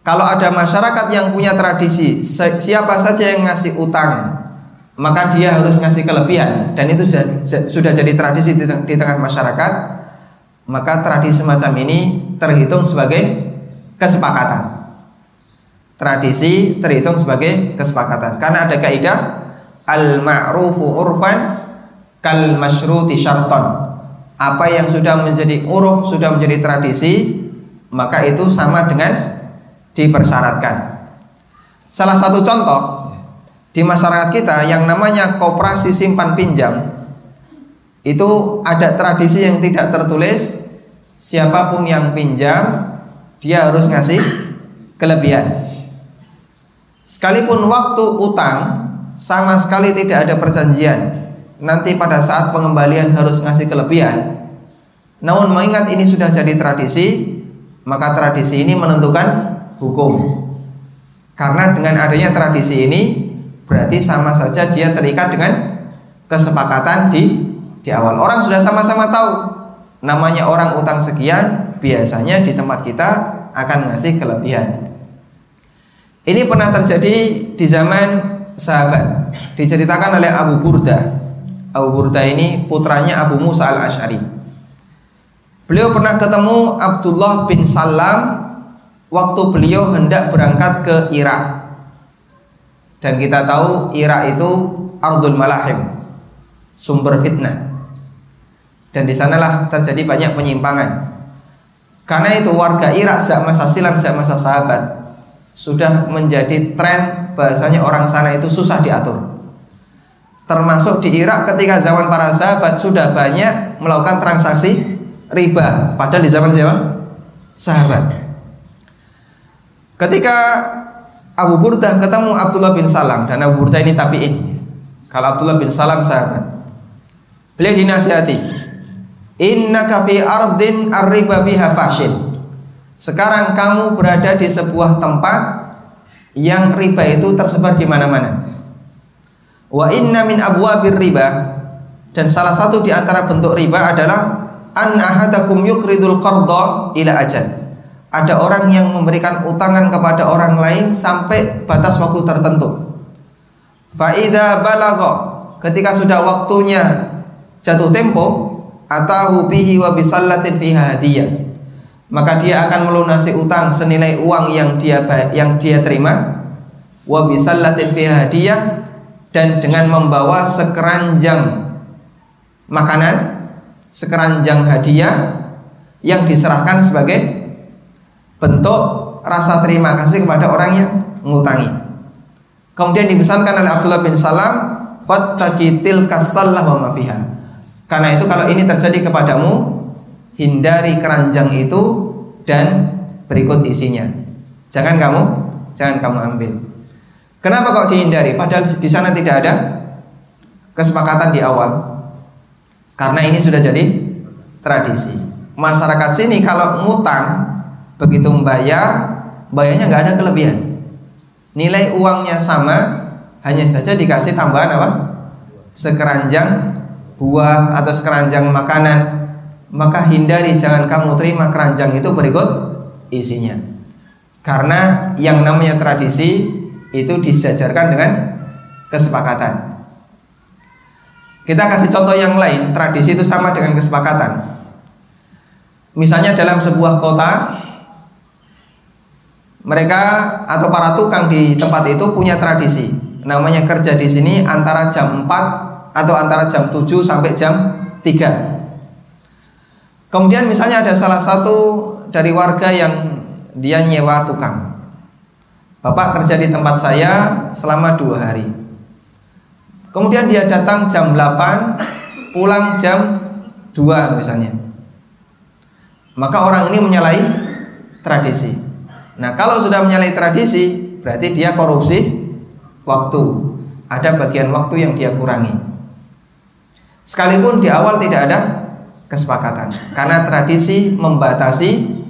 Kalau ada masyarakat yang punya tradisi, siapa saja yang ngasih utang, maka dia harus ngasih kelebihan dan itu sudah jadi tradisi di tengah masyarakat, maka tradisi semacam ini terhitung sebagai kesepakatan. Tradisi terhitung sebagai kesepakatan karena ada kaidah al ma'rufu urfan kal masyruti syarton. Apa yang sudah menjadi uruf, sudah menjadi tradisi, maka itu sama dengan dipersyaratkan. Salah satu contoh di masyarakat kita yang namanya koperasi simpan pinjam itu ada tradisi yang tidak tertulis siapa pun yang pinjam dia harus ngasih kelebihan. Sekalipun waktu utang sama sekali tidak ada perjanjian. Nanti pada saat pengembalian harus ngasih kelebihan. Namun mengingat ini sudah jadi tradisi, maka tradisi ini menentukan hukum. Karena dengan adanya tradisi ini berarti sama saja dia terikat dengan kesepakatan di di awal. Orang sudah sama-sama tahu namanya orang utang sekian, biasanya di tempat kita akan ngasih kelebihan. Ini pernah terjadi di zaman sahabat. Diceritakan oleh Abu Burda. Abu Burda ini putranya Abu Musa al-Ash'ari. Beliau pernah ketemu Abdullah bin Salam waktu beliau hendak berangkat ke Irak. Dan kita tahu Irak itu Ardul Malahim, sumber fitnah. Dan di sanalah terjadi banyak penyimpangan. Karena itu warga Irak sejak masa silam, sejak masa sahabat sudah menjadi tren bahasanya orang sana itu susah diatur. Termasuk di Irak ketika zaman para sahabat sudah banyak melakukan transaksi riba. Padahal di zaman siapa? Sahabat. Ketika Abu Burdah ketemu Abdullah bin Salam dan Abu Burdah ini tabiin. Kalau Abdullah bin Salam sahabat. Beliau dinasihati. innaka fi ardin arriba fiha fashin sekarang kamu berada di sebuah tempat yang riba itu tersebar di mana-mana wa inna min abwabir riba. Dan salah satu di antara bentuk riba adalah an ahadakum yukridul qarda ila ajal. Ada orang yang memberikan utangan kepada orang lain sampai batas waktu tertentu. Faida balago ketika sudah waktunya jatuh tempo atau bihi wa bisallatin fiha hadiyah maka dia akan melunasi utang senilai uang yang dia yang dia terima. Wa bisallatin fiha hadiyah dan dengan membawa sekeranjang makanan sekeranjang hadiah yang diserahkan sebagai bentuk rasa terima kasih kepada orang yang mengutangi. Kemudian dipesankan oleh Abdullah bin Salam, "Fattakitil kasallah wa mafiha." Karena itu kalau ini terjadi kepadamu, hindari keranjang itu dan berikut isinya. Jangan kamu, jangan kamu ambil. Kenapa kok dihindari? Padahal di sana tidak ada kesepakatan di awal. Karena ini sudah jadi tradisi. Masyarakat sini kalau ngutang begitu membayar, bayarnya nggak ada kelebihan nilai uangnya sama hanya saja dikasih tambahan apa sekeranjang buah atau sekeranjang makanan maka hindari jangan kamu terima keranjang itu berikut isinya karena yang namanya tradisi itu disejarkan dengan kesepakatan. Kita kasih contoh yang lain tradisi itu sama dengan kesepakatan. Misalnya dalam sebuah kota mereka atau para tukang di tempat itu punya tradisi. Namanya kerja di sini antara jam 4 atau antara jam 7 sampai jam 3 kemudian misalnya ada salah satu dari warga yang dia nyewa tukang Bapak kerja di tempat saya selama dua hari Kemudian dia datang jam 8 Pulang jam 2 misalnya Maka orang ini menyalahi tradisi Nah, kalau sudah menyalahi tradisi, berarti dia korupsi waktu. Ada bagian waktu yang dia kurangi. Sekalipun di awal tidak ada kesepakatan, karena tradisi membatasi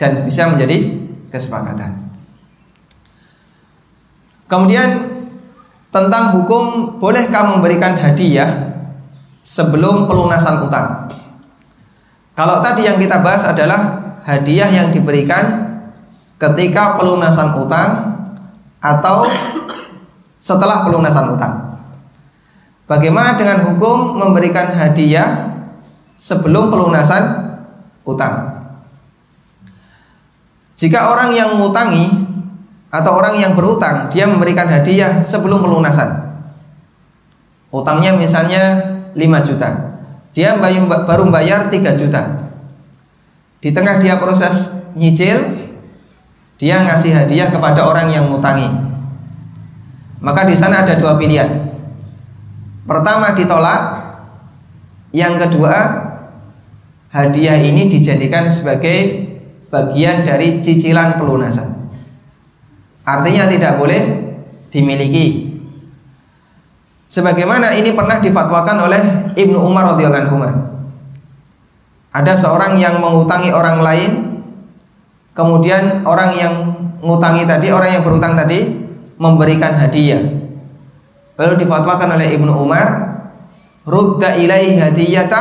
dan bisa menjadi kesepakatan. Kemudian tentang hukum bolehkah memberikan hadiah sebelum pelunasan utang? Kalau tadi yang kita bahas adalah hadiah yang diberikan ketika pelunasan utang atau setelah pelunasan utang. Bagaimana dengan hukum memberikan hadiah sebelum pelunasan utang? Jika orang yang mengutangi atau orang yang berutang dia memberikan hadiah sebelum pelunasan. Utangnya misalnya 5 juta. Dia baru bayar 3 juta. Di tengah dia proses nyicil dia ngasih hadiah kepada orang yang ngutangi. Maka di sana ada dua pilihan. Pertama ditolak, yang kedua hadiah ini dijadikan sebagai bagian dari cicilan pelunasan. Artinya tidak boleh dimiliki. Sebagaimana ini pernah difatwakan oleh Ibnu Umar radhiyallahu anhu. Ada seorang yang mengutangi orang lain Kemudian orang yang ngutangi tadi, orang yang berutang tadi memberikan hadiah. Lalu difatwakan oleh Ibnu Umar, rudda ilaihi hadiyata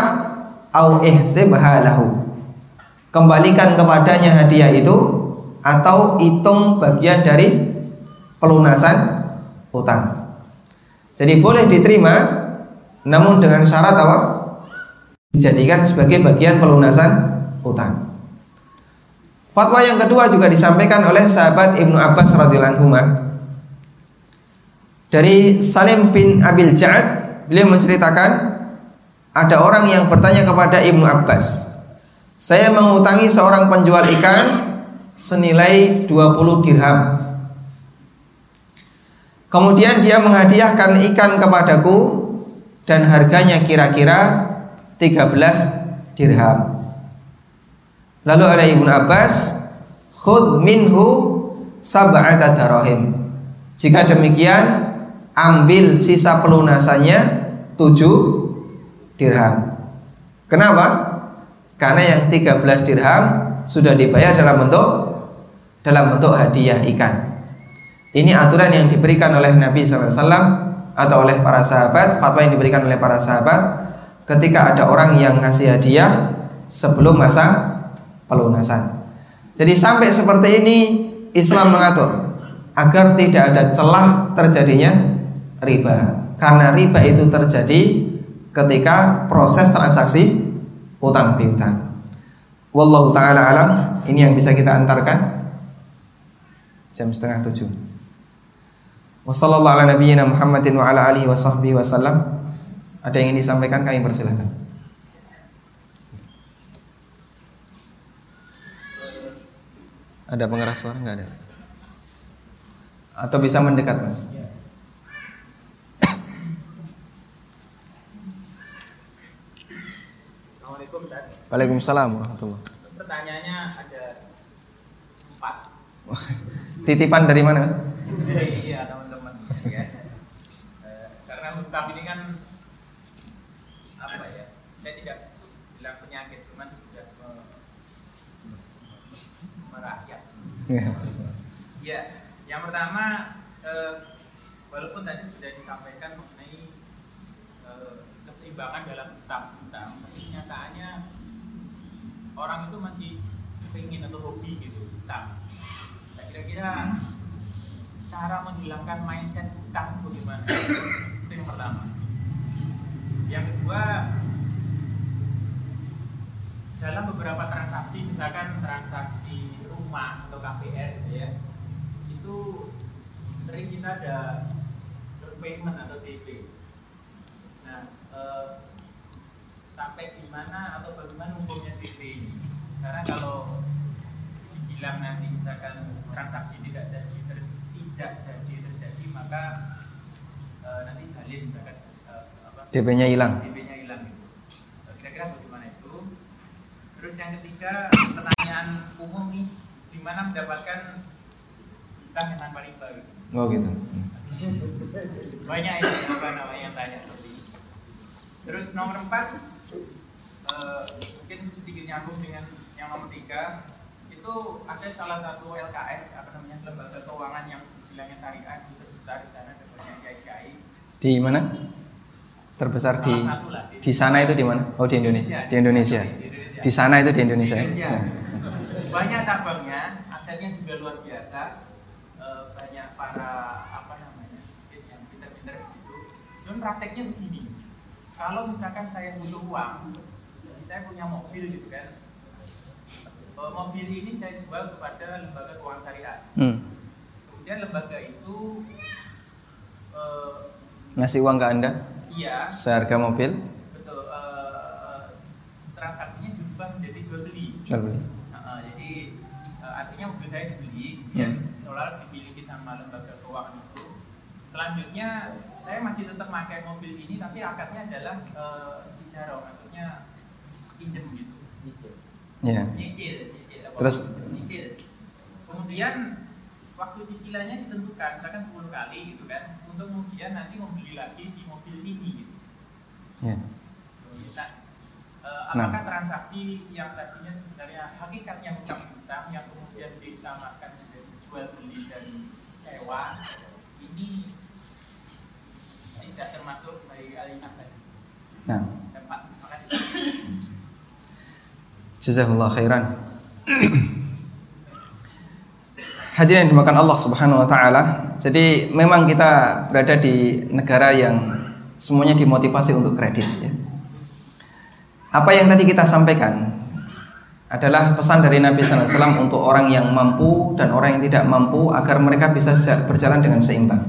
au ihsibha lahu. Kembalikan kepadanya hadiah itu atau hitung bagian dari pelunasan utang. Jadi boleh diterima namun dengan syarat apa? Dijadikan sebagai bagian pelunasan utang. Fatwa yang kedua juga disampaikan oleh sahabat Ibnu Abbas radhiyallahu. Dari Salim bin Abil Ja'ad, beliau menceritakan ada orang yang bertanya kepada Ibnu Abbas, "Saya mengutangi seorang penjual ikan senilai 20 dirham. Kemudian dia menghadiahkan ikan kepadaku dan harganya kira-kira 13 dirham. Lalu ada Ibnu Abbas, khud minhu sab'ata darahim. Jika demikian, ambil sisa pelunasannya tujuh dirham. Kenapa? Karena yang 13 dirham sudah dibayar dalam bentuk dalam bentuk hadiah ikan. Ini aturan yang diberikan oleh Nabi SAW atau oleh para sahabat, fatwa yang diberikan oleh para sahabat ketika ada orang yang ngasih hadiah sebelum masa pelunasan. Jadi sampai seperti ini Islam mengatur agar tidak ada celah terjadinya riba. Karena riba itu terjadi ketika proses transaksi utang piutang. Wallahu taala alam. Ini yang bisa kita antarkan jam setengah tujuh. Wassalamualaikum ala nabiyyina Muhammadin wa ala alihi wa sahbihi wasallam. Ada yang ingin disampaikan kami persilahkan. Ada pengeras suara nggak ada? Atau bisa mendekat mas? Waalaikumsalam warahmatullah. Pertanyaannya ada empat. Titipan dari mana? iya teman-teman. Ya. Karena hutang ini kan apa ya? Saya tidak bilang penyakit, cuman sudah merakyat. Ya, yang pertama eh, walaupun tadi sudah disampaikan mengenai eh, keseimbangan dalam hutang-hutang, tapi kenyataannya orang itu masih pengen atau hobi gitu hutang kira-kira cara menghilangkan mindset hutang bagaimana itu yang pertama. Yang kedua dalam beberapa transaksi misalkan transaksi rumah atau KPR gitu ya itu sering kita ada berpayment atau DP nah eh, sampai di mana atau bagaimana hukumnya DP ini? Karena kalau dibilang nanti misalkan transaksi tidak jadi ter, tidak jadi terjadi maka e, nanti salin misalkan e, DP-nya hilang. DP-nya hilang gitu. kira-kira bagaimana itu? Terus yang ketiga pertanyaan umum nih di mana mendapatkan hutang yang tanpa riba gitu? Oh gitu. Banyak ini apa namanya yang tanya seperti terus nomor empat uh, mungkin sedikit nyambung dengan yang nomor tiga itu ada salah satu LKS apa namanya lembaga keuangan yang bilangnya syariah itu terbesar di sana ada banyak kiai di mana? Terbesar di lah, di, di sana itu di mana? Oh di Indonesia. Di Indonesia. Di, Indonesia. di sana itu di Indonesia, di Indonesia. banyak cabangnya asetnya juga luar biasa. Uh, banyak para apa namanya yang pinter-pinter di situ. Cuman prakteknya begini. Kalau misalkan saya butuh uang saya punya mobil gitu kan mobil ini saya jual kepada lembaga keuangan syariah. Hmm. kemudian lembaga itu e, ngasih uang ke anda? Iya. Seharga mobil? Betul e, transaksinya berubah menjadi jual beli. Jual beli. Uh, jadi uh, artinya mobil saya dibeli kemudian hmm. seolah dimiliki sama lembaga keuangan itu. Selanjutnya saya masih tetap pakai mobil ini tapi akadnya adalah uh, ijarah maksudnya pinjam gitu. Nyicil ya. Nyicil nyicil. Terus? nyicil. Kemudian waktu cicilannya ditentukan misalkan 10 kali gitu kan untuk kemudian nanti membeli lagi si mobil ini gitu. Ya. Nah, eh, apakah nah. transaksi yang tadinya sebenarnya hakikatnya hutang-hutang yang kemudian disamakan menjadi jual beli dan sewa ini tidak termasuk dari alinah tadi. Nah. Pak, Jazakallah khairan. Hadirin dimakan Allah Subhanahu wa taala. Jadi memang kita berada di negara yang semuanya dimotivasi untuk kredit ya. Apa yang tadi kita sampaikan adalah pesan dari Nabi SAW untuk orang yang mampu dan orang yang tidak mampu agar mereka bisa berjalan dengan seimbang.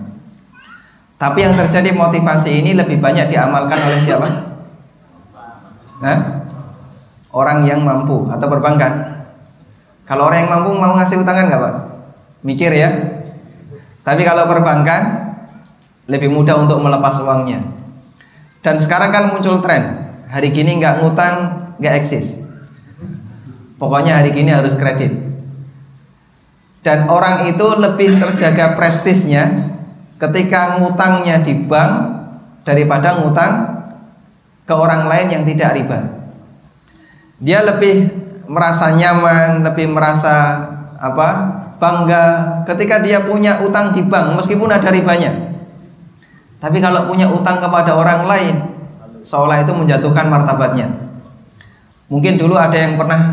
Tapi yang terjadi motivasi ini lebih banyak diamalkan oleh siapa? Nah, orang yang mampu atau perbankan. Kalau orang yang mampu mau ngasih utangan nggak pak? Mikir ya. Tapi kalau perbankan lebih mudah untuk melepas uangnya. Dan sekarang kan muncul tren hari gini nggak ngutang nggak eksis. Pokoknya hari gini harus kredit. Dan orang itu lebih terjaga prestisnya ketika ngutangnya di bank daripada ngutang ke orang lain yang tidak riba. Dia lebih merasa nyaman, lebih merasa apa? bangga ketika dia punya utang di bank meskipun ada ribanya. Tapi kalau punya utang kepada orang lain, seolah itu menjatuhkan martabatnya. Mungkin dulu ada yang pernah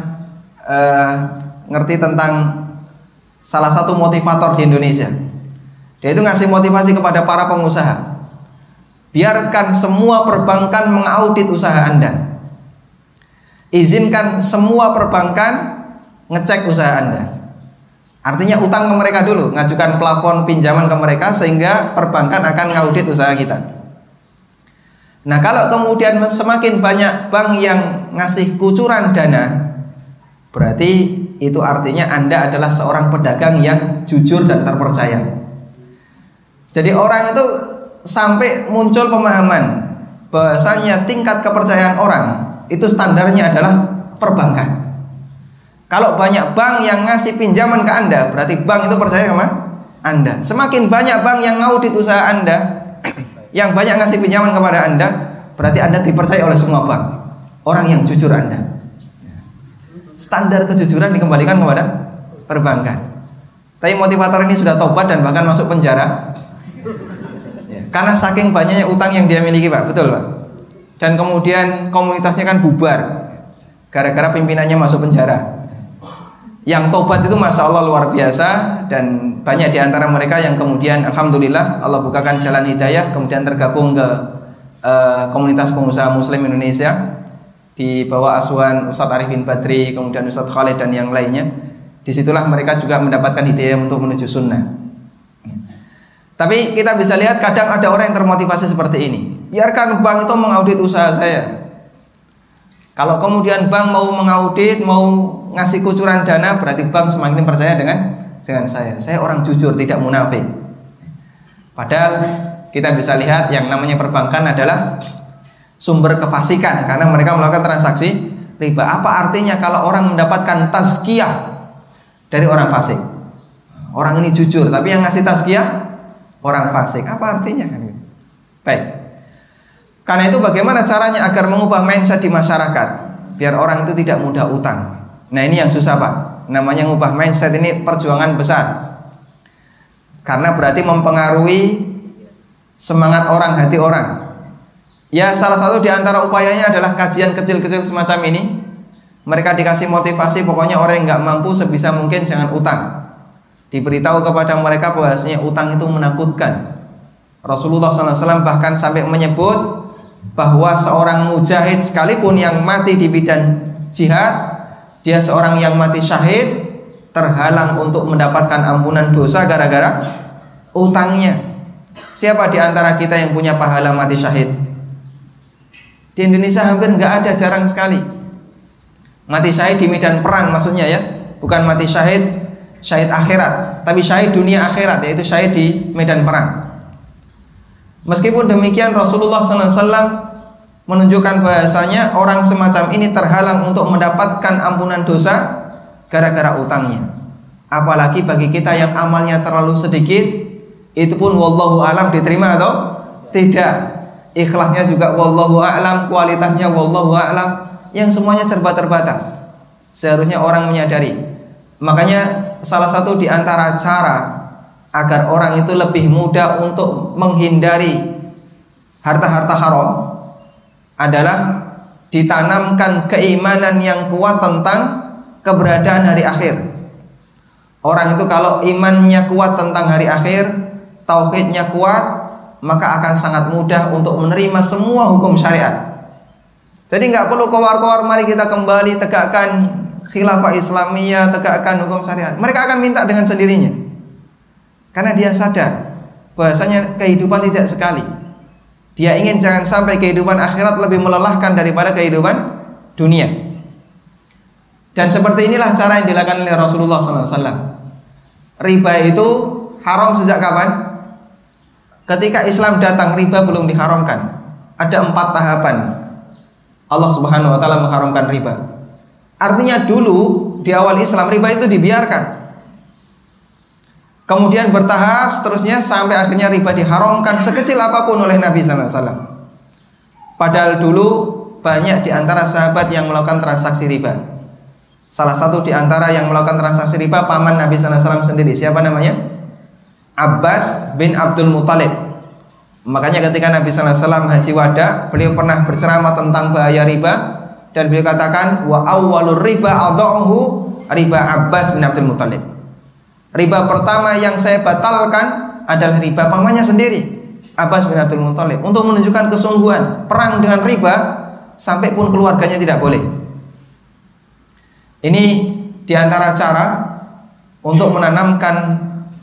uh, ngerti tentang salah satu motivator di Indonesia. Dia itu ngasih motivasi kepada para pengusaha. Biarkan semua perbankan mengaudit usaha Anda. Izinkan semua perbankan ngecek usaha Anda. Artinya utang ke mereka dulu, ngajukan plafon pinjaman ke mereka sehingga perbankan akan ngaudit usaha kita. Nah, kalau kemudian semakin banyak bank yang ngasih kucuran dana, berarti itu artinya Anda adalah seorang pedagang yang jujur dan terpercaya. Jadi orang itu sampai muncul pemahaman bahasanya tingkat kepercayaan orang itu standarnya adalah perbankan. Kalau banyak bank yang ngasih pinjaman ke Anda, berarti bank itu percaya sama Anda. Semakin banyak bank yang ngaudit usaha Anda, yang banyak ngasih pinjaman kepada Anda, berarti Anda dipercaya oleh semua bank. Orang yang jujur Anda. Standar kejujuran dikembalikan kepada perbankan. Tapi motivator ini sudah tobat dan bahkan masuk penjara. Karena saking banyaknya utang yang dia miliki, Pak. Betul, Pak. Dan kemudian komunitasnya kan bubar gara-gara pimpinannya masuk penjara. Yang tobat itu masya Allah luar biasa dan banyak di antara mereka yang kemudian alhamdulillah Allah bukakan jalan hidayah kemudian tergabung ke uh, komunitas pengusaha Muslim Indonesia di bawah asuhan Ustadz Arifin Badri kemudian Ustadz Khalid dan yang lainnya. Di situlah mereka juga mendapatkan hidayah untuk menuju sunnah. Tapi kita bisa lihat kadang ada orang yang termotivasi seperti ini. Biarkan bank itu mengaudit usaha saya. Kalau kemudian bank mau mengaudit, mau ngasih kucuran dana, berarti bank semakin percaya dengan dengan saya. Saya orang jujur, tidak munafik. Padahal kita bisa lihat yang namanya perbankan adalah sumber kefasikan karena mereka melakukan transaksi riba. Apa artinya kalau orang mendapatkan tazkiyah dari orang fasik? Orang ini jujur, tapi yang ngasih tazkiyah orang fasik. Apa artinya? Baik. Karena itu bagaimana caranya agar mengubah mindset di masyarakat biar orang itu tidak mudah utang. Nah ini yang susah pak. Namanya mengubah mindset ini perjuangan besar. Karena berarti mempengaruhi semangat orang, hati orang. Ya salah satu di antara upayanya adalah kajian kecil-kecil semacam ini. Mereka dikasih motivasi pokoknya orang yang nggak mampu sebisa mungkin jangan utang. Diberitahu kepada mereka bahwasanya utang itu menakutkan. Rasulullah SAW bahkan sampai menyebut bahwa seorang mujahid sekalipun yang mati di bidang jihad, dia seorang yang mati syahid terhalang untuk mendapatkan ampunan dosa gara-gara utangnya. Siapa di antara kita yang punya pahala mati syahid? Di Indonesia hampir nggak ada, jarang sekali. Mati syahid di medan perang maksudnya ya, bukan mati syahid syahid akhirat, tapi syahid dunia akhirat yaitu syahid di medan perang. Meskipun demikian Rasulullah SAW menunjukkan bahasanya orang semacam ini terhalang untuk mendapatkan ampunan dosa gara-gara utangnya. Apalagi bagi kita yang amalnya terlalu sedikit, itu pun wallahu alam diterima atau tidak. Ikhlasnya juga wallahu alam, kualitasnya wallahu alam, yang semuanya serba terbatas. Seharusnya orang menyadari. Makanya salah satu di antara cara agar orang itu lebih mudah untuk menghindari harta-harta haram adalah ditanamkan keimanan yang kuat tentang keberadaan hari akhir. Orang itu kalau imannya kuat tentang hari akhir, tauhidnya kuat, maka akan sangat mudah untuk menerima semua hukum syariat. Jadi nggak perlu kowar-kowar mari kita kembali tegakkan khilafah Islamiyah, tegakkan hukum syariat. Mereka akan minta dengan sendirinya. Karena dia sadar bahasanya kehidupan tidak sekali. Dia ingin jangan sampai kehidupan akhirat lebih melelahkan daripada kehidupan dunia. Dan seperti inilah cara yang dilakukan oleh Rasulullah SAW. Riba itu haram sejak kapan? Ketika Islam datang, riba belum diharamkan. Ada empat tahapan. Allah Subhanahu Wa Taala mengharamkan riba. Artinya dulu di awal Islam riba itu dibiarkan. Kemudian bertahap seterusnya sampai akhirnya riba diharamkan sekecil apa pun oleh Nabi sallallahu alaihi wasallam. Padahal dulu banyak di antara sahabat yang melakukan transaksi riba. Salah satu di antara yang melakukan transaksi riba paman Nabi sallallahu alaihi wasallam sendiri. Siapa namanya? Abbas bin Abdul Muthalib. Makanya ketika Nabi sallallahu alaihi wasallam haji wada, beliau pernah berceramah tentang bahaya riba dan beliau katakan wa awwalur riba adahu riba Abbas bin Abdul Muthalib. Riba pertama yang saya batalkan adalah riba pamannya sendiri, Abbas bin Abdul Muthalib untuk menunjukkan kesungguhan perang dengan riba sampai pun keluarganya tidak boleh. Ini di antara cara untuk menanamkan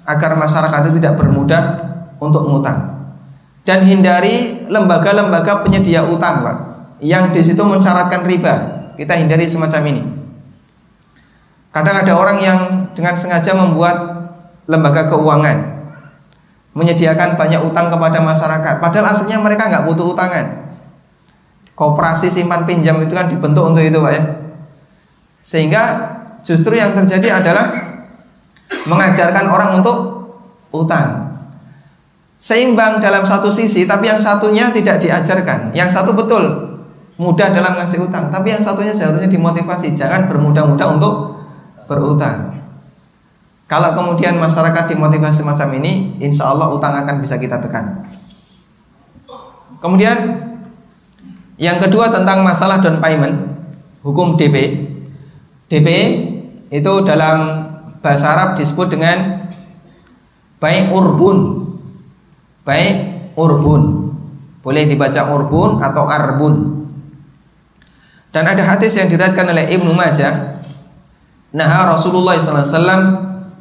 agar masyarakat itu tidak bermudah untuk ngutang dan hindari lembaga-lembaga penyedia utang, Pak, yang di situ mensyaratkan riba. Kita hindari semacam ini. Kadang ada orang yang dengan sengaja membuat lembaga keuangan menyediakan banyak utang kepada masyarakat, padahal aslinya mereka nggak butuh utangan. Koperasi simpan pinjam itu kan dibentuk untuk itu, Pak ya. Sehingga justru yang terjadi adalah mengajarkan orang untuk utang. Seimbang dalam satu sisi, tapi yang satunya tidak diajarkan. Yang satu betul mudah dalam ngasih utang, tapi yang satunya seharusnya dimotivasi jangan bermudah-mudah untuk berutang. Kalau kemudian masyarakat dimotivasi semacam ini, insya Allah utang akan bisa kita tekan. Kemudian yang kedua tentang masalah down payment, hukum DP. DP itu dalam bahasa Arab disebut dengan baik urbun. Baik urbun. Boleh dibaca urbun atau arbun. Dan ada hadis yang diriwayatkan oleh Ibnu Majah. Nah Rasulullah SAW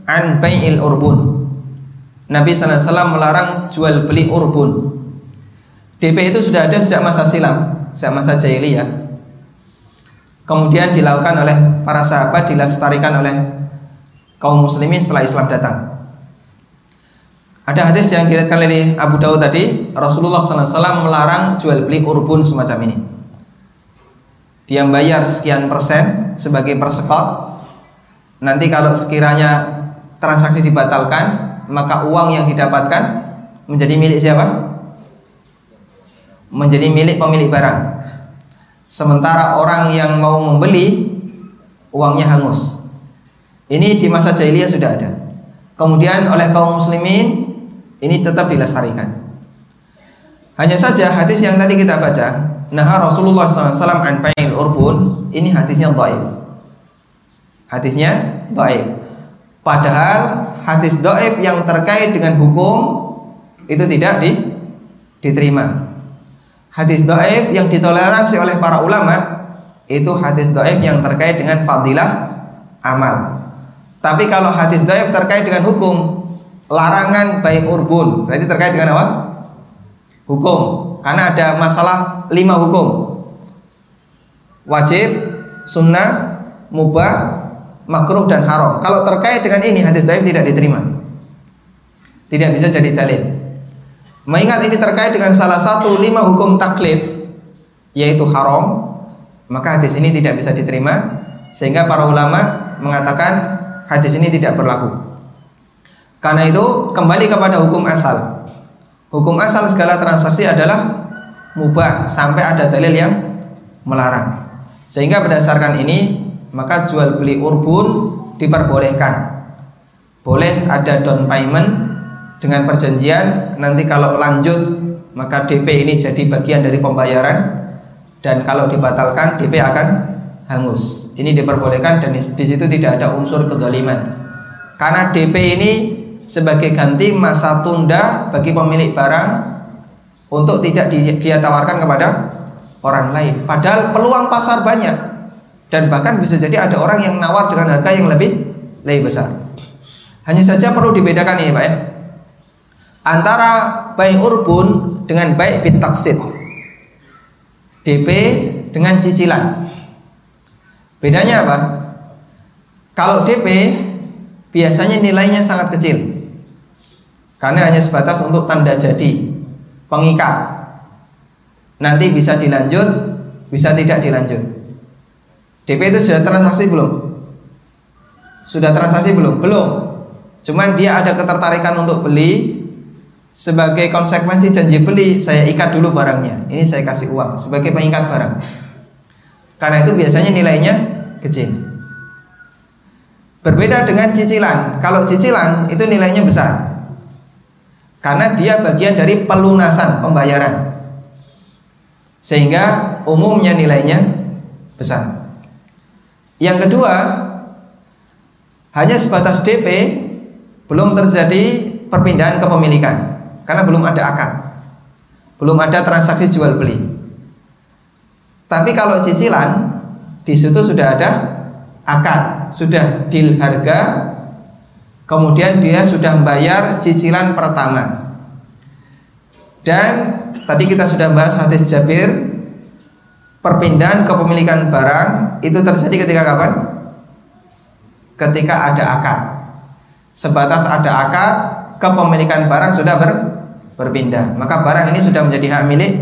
an bai'il urbun. Nabi SAW melarang jual beli urbun. DP itu sudah ada sejak masa silam, sejak masa jahiliyah kemudian dilakukan oleh para sahabat dilestarikan oleh kaum muslimin setelah Islam datang. Ada hadis yang diriwayatkan oleh Abu Dawud tadi, Rasulullah SAW melarang jual beli urbun semacam ini. Dia bayar sekian persen sebagai persekot. Nanti kalau sekiranya transaksi dibatalkan, maka uang yang didapatkan menjadi milik siapa? Menjadi milik pemilik barang. Sementara orang yang mau membeli uangnya hangus. Ini di masa jahiliyah sudah ada. Kemudian oleh kaum muslimin ini tetap dilestarikan. Hanya saja hadis yang tadi kita baca, nah Rasulullah SAW an urbun, ini hadisnya dhaif. Hadisnya dhaif. Padahal hadis dhaif yang terkait dengan hukum itu tidak di, diterima hadis doaif yang ditoleransi oleh para ulama itu hadis doaif yang terkait dengan fadilah amal. Tapi kalau hadis doaif terkait dengan hukum larangan baik urbun, berarti terkait dengan apa? Hukum. Karena ada masalah lima hukum. Wajib, sunnah, mubah, makruh dan haram. Kalau terkait dengan ini hadis doaif tidak diterima. Tidak bisa jadi dalil. Mengingat ini terkait dengan salah satu lima hukum taklif yaitu haram, maka hadis ini tidak bisa diterima sehingga para ulama mengatakan hadis ini tidak berlaku. Karena itu kembali kepada hukum asal. Hukum asal segala transaksi adalah mubah sampai ada dalil yang melarang. Sehingga berdasarkan ini maka jual beli urbun diperbolehkan. Boleh ada down payment dengan perjanjian nanti kalau lanjut maka DP ini jadi bagian dari pembayaran dan kalau dibatalkan DP akan hangus. Ini diperbolehkan dan di situ tidak ada unsur kedoliman. Karena DP ini sebagai ganti masa tunda bagi pemilik barang untuk tidak dia tawarkan kepada orang lain. Padahal peluang pasar banyak. Dan bahkan bisa jadi ada orang yang nawar dengan harga yang lebih lebih besar. Hanya saja perlu dibedakan ini Pak ya. Antara baik urbun dengan baik bit taksid DP dengan cicilan. Bedanya apa? Kalau DP biasanya nilainya sangat kecil. Karena hanya sebatas untuk tanda jadi pengikat. Nanti bisa dilanjut bisa tidak dilanjut. DP itu sudah transaksi belum? Sudah transaksi belum? Belum. Cuman dia ada ketertarikan untuk beli. Sebagai konsekuensi janji beli saya ikat dulu barangnya. Ini saya kasih uang sebagai pengikat barang. Karena itu biasanya nilainya kecil. Berbeda dengan cicilan. Kalau cicilan itu nilainya besar. Karena dia bagian dari pelunasan pembayaran. Sehingga umumnya nilainya besar. Yang kedua, hanya sebatas DP belum terjadi perpindahan kepemilikan karena belum ada akad. Belum ada transaksi jual beli. Tapi kalau cicilan di situ sudah ada akad, sudah deal harga, kemudian dia sudah membayar cicilan pertama. Dan tadi kita sudah bahas hadis Jabir, perpindahan kepemilikan barang itu terjadi ketika kapan? Ketika ada akad. Sebatas ada akad, kepemilikan barang sudah ber, berpindah. Maka barang ini sudah menjadi hak milik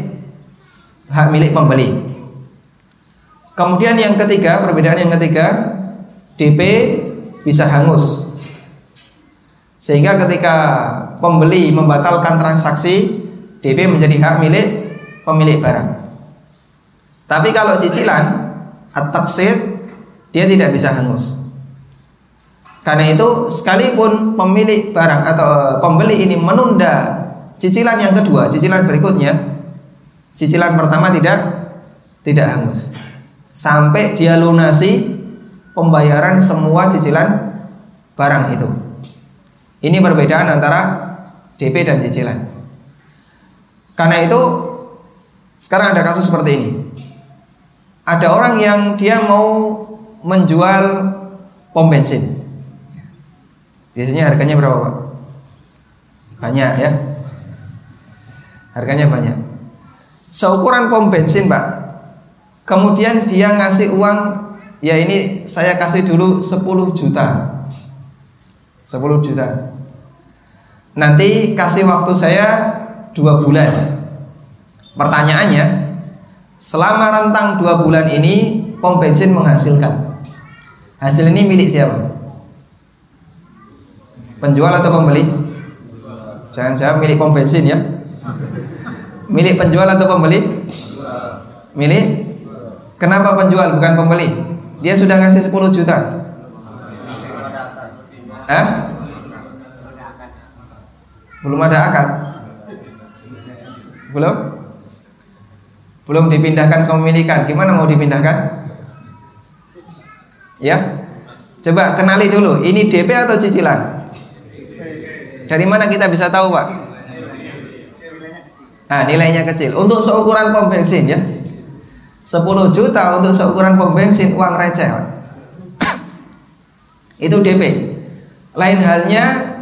hak milik pembeli. Kemudian yang ketiga, perbedaan yang ketiga, DP bisa hangus. Sehingga ketika pembeli membatalkan transaksi, DP menjadi hak milik pemilik barang. Tapi kalau cicilan atau dia tidak bisa hangus. Karena itu sekalipun pemilik barang atau eh, pembeli ini menunda cicilan yang kedua, cicilan berikutnya, cicilan pertama tidak tidak hangus sampai dia lunasi pembayaran semua cicilan barang itu. Ini perbedaan antara DP dan cicilan. Karena itu sekarang ada kasus seperti ini. Ada orang yang dia mau menjual pom bensin. Biasanya harganya berapa, Pak? Banyak ya. Harganya banyak. Seukuran pom bensin, Pak, Kemudian dia ngasih uang Ya ini saya kasih dulu 10 juta 10 juta Nanti kasih waktu saya dua bulan Pertanyaannya Selama rentang dua bulan ini Pom bensin menghasilkan Hasil ini milik siapa? Penjual atau pembeli? Jangan jawab milik pom bensin ya Milik penjual atau pembeli? Milik Kenapa penjual bukan pembeli? Dia sudah ngasih 10 juta. Hah? Belum ada akad. Belum? Belum dipindahkan kepemilikan. Gimana mau dipindahkan? Ya. Coba kenali dulu, ini DP atau cicilan? Dari mana kita bisa tahu, Pak? Nah, nilainya kecil. Untuk seukuran pom bensin ya. 10 juta untuk seukuran pom bensin uang receh. Itu DP lain halnya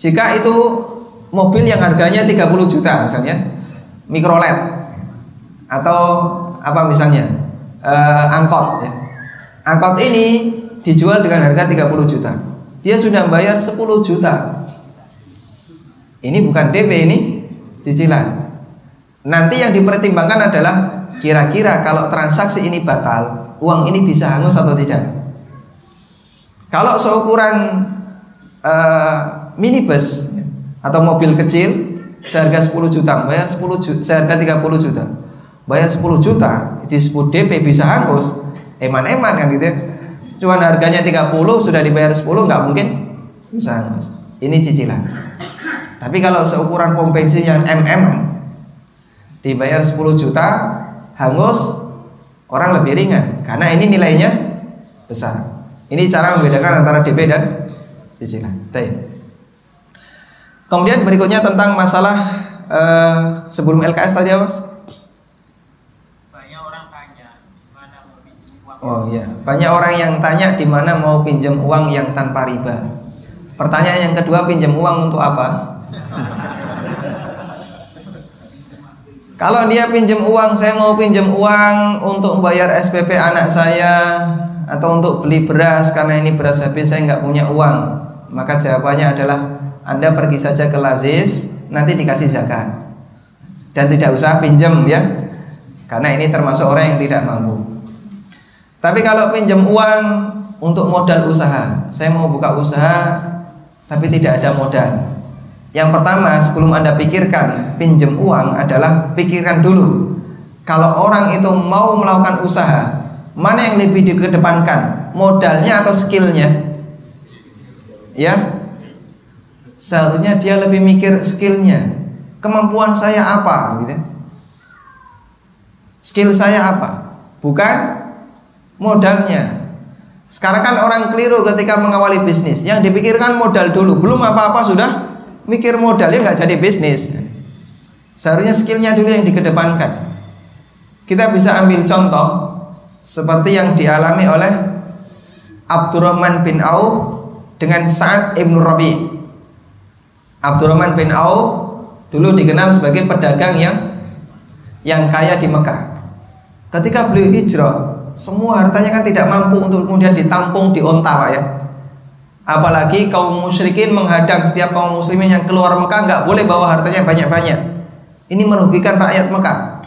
jika itu mobil yang harganya 30 juta misalnya mikrolet atau apa misalnya uh, angkot ya. angkot ini dijual dengan harga 30 juta. Dia sudah bayar 10 juta. Ini bukan DP ini cicilan. Nanti yang dipertimbangkan adalah Kira-kira kalau transaksi ini batal, uang ini bisa hangus atau tidak? Kalau seukuran uh, minibus atau mobil kecil seharga 10 juta, bayar 10 juta, seharga 30 juta. Bayar 10 juta disebut DP bisa hangus. Eman-eman kan gitu ya. Cuman harganya 30 sudah dibayar 10 nggak mungkin bisa hangus. Ini cicilan. Tapi kalau seukuran pom bensin yang MM dibayar 10 juta hangus orang lebih ringan karena ini nilainya besar. Ini cara membedakan antara DP dan cicilan. Kemudian berikutnya tentang masalah uh, sebelum LKS tadi apa? Banyak orang tanya mana mau pinjam uang. Oh iya, banyak orang yang tanya di mana mau pinjam uang yang tanpa riba. Pertanyaan yang kedua pinjam uang untuk apa? Kalau dia pinjam uang, saya mau pinjam uang untuk membayar SPP anak saya atau untuk beli beras karena ini beras habis saya nggak punya uang. Maka jawabannya adalah Anda pergi saja ke Lazis, nanti dikasih zakat. Dan tidak usah pinjam ya. Karena ini termasuk orang yang tidak mampu. Tapi kalau pinjam uang untuk modal usaha, saya mau buka usaha tapi tidak ada modal. Yang pertama sebelum Anda pikirkan pinjam uang adalah pikirkan dulu. Kalau orang itu mau melakukan usaha mana yang lebih dikedepankan? Modalnya atau skillnya? Ya? Seharusnya dia lebih mikir skillnya. Kemampuan saya apa? Gitu skill saya apa? Bukan modalnya. Sekarang kan orang keliru ketika mengawali bisnis. Yang dipikirkan modal dulu belum apa-apa sudah mikir modalnya nggak jadi bisnis seharusnya skillnya dulu yang dikedepankan kita bisa ambil contoh seperti yang dialami oleh Abdurrahman bin Auf dengan Sa'ad ibn Rabi. Abdurrahman bin Auf dulu dikenal sebagai pedagang yang yang kaya di Mekah. Ketika beliau hijrah, semua hartanya kan tidak mampu untuk kemudian ditampung di onta, ya. Apalagi kaum musyrikin menghadang setiap kaum muslimin yang keluar Mekah nggak boleh bawa hartanya banyak-banyak. Ini merugikan rakyat Mekah.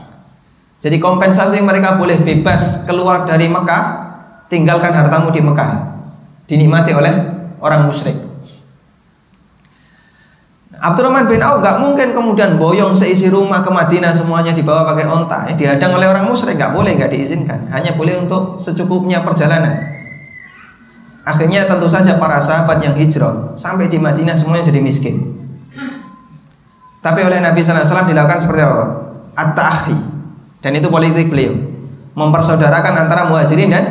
Jadi kompensasi mereka boleh bebas keluar dari Mekah, tinggalkan hartamu di Mekah. Dinikmati oleh orang musyrik. Abdurrahman bin Auf gak mungkin kemudian boyong seisi rumah ke Madinah semuanya dibawa pakai onta. Eh, dihadang oleh orang musyrik gak boleh, gak diizinkan. Hanya boleh untuk secukupnya perjalanan. Akhirnya tentu saja para sahabat yang hijrah sampai di Madinah semuanya jadi miskin. Tapi oleh Nabi SAW dilakukan seperti apa? At-ta'akhi. Dan itu politik beliau. Mempersaudarakan antara muhajirin dan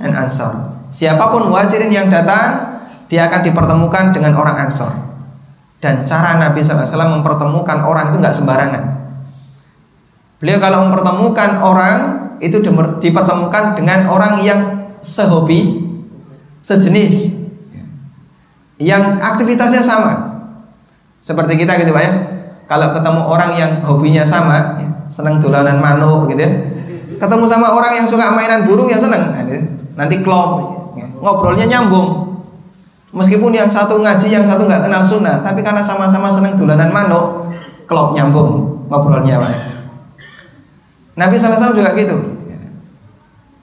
dan ansor siapa pun muhajirin yang datang dia akan dipertemukan dengan orang ansor dan cara Nabi SAW mempertemukan orang itu nggak sembarangan. Beliau kalau mempertemukan orang itu dipertemukan dengan orang yang sehobi sejenis. Yang aktivitasnya sama. Seperti kita gitu pak ya. Kalau ketemu orang yang hobinya sama ya, seneng dolanan manuk gitu ya. Ketemu sama orang yang suka mainan burung ya seneng. Nah, nanti klop ngobrolnya nyambung. Meskipun yang satu ngaji yang satu nggak kenal sunnah tapi karena sama-sama seneng dolanan manuk klop nyambung ngobrolnya Pak. Nabi SAW juga gitu.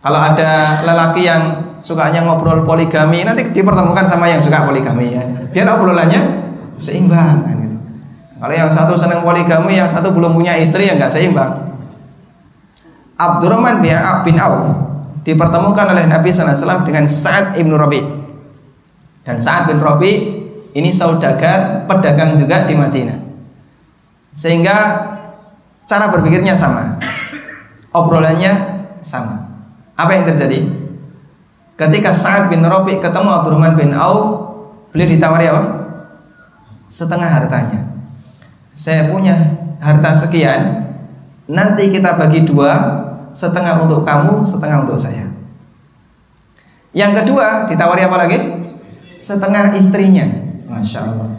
Kalau ada lelaki yang sukanya ngobrol poligami nanti dipertemukan sama yang suka poligami ya biar obrolannya seimbang kalau yang satu senang poligami, yang satu belum punya istri yang nggak seimbang. Abdurrahman bin Auf dipertemukan oleh Nabi SAW dengan Sa'ad ibn Rabi. Dan Sa'ad bin Rabi ini saudagar, pedagang juga di Madinah. Sehingga cara berpikirnya sama. Obrolannya sama. Apa yang terjadi? Ketika Sa'ad bin Rabi ketemu Abdurrahman bin Auf, beliau ditawari apa? Setengah hartanya saya punya harta sekian, nanti kita bagi dua, setengah untuk kamu, setengah untuk saya. Yang kedua, ditawari apa lagi? Setengah istrinya. Masya Allah.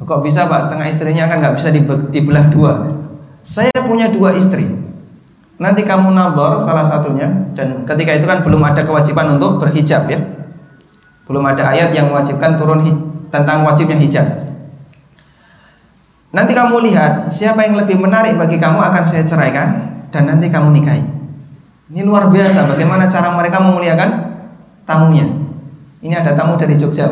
Kok bisa pak setengah istrinya kan nggak bisa dibelah dua. Saya punya dua istri. Nanti kamu nabor salah satunya dan ketika itu kan belum ada kewajiban untuk berhijab ya. Belum ada ayat yang mewajibkan turun tentang wajibnya hijab. Nanti kamu lihat siapa yang lebih menarik bagi kamu akan saya ceraikan dan nanti kamu nikahi. Ini luar biasa bagaimana cara mereka memuliakan tamunya. Ini ada tamu dari Jogja.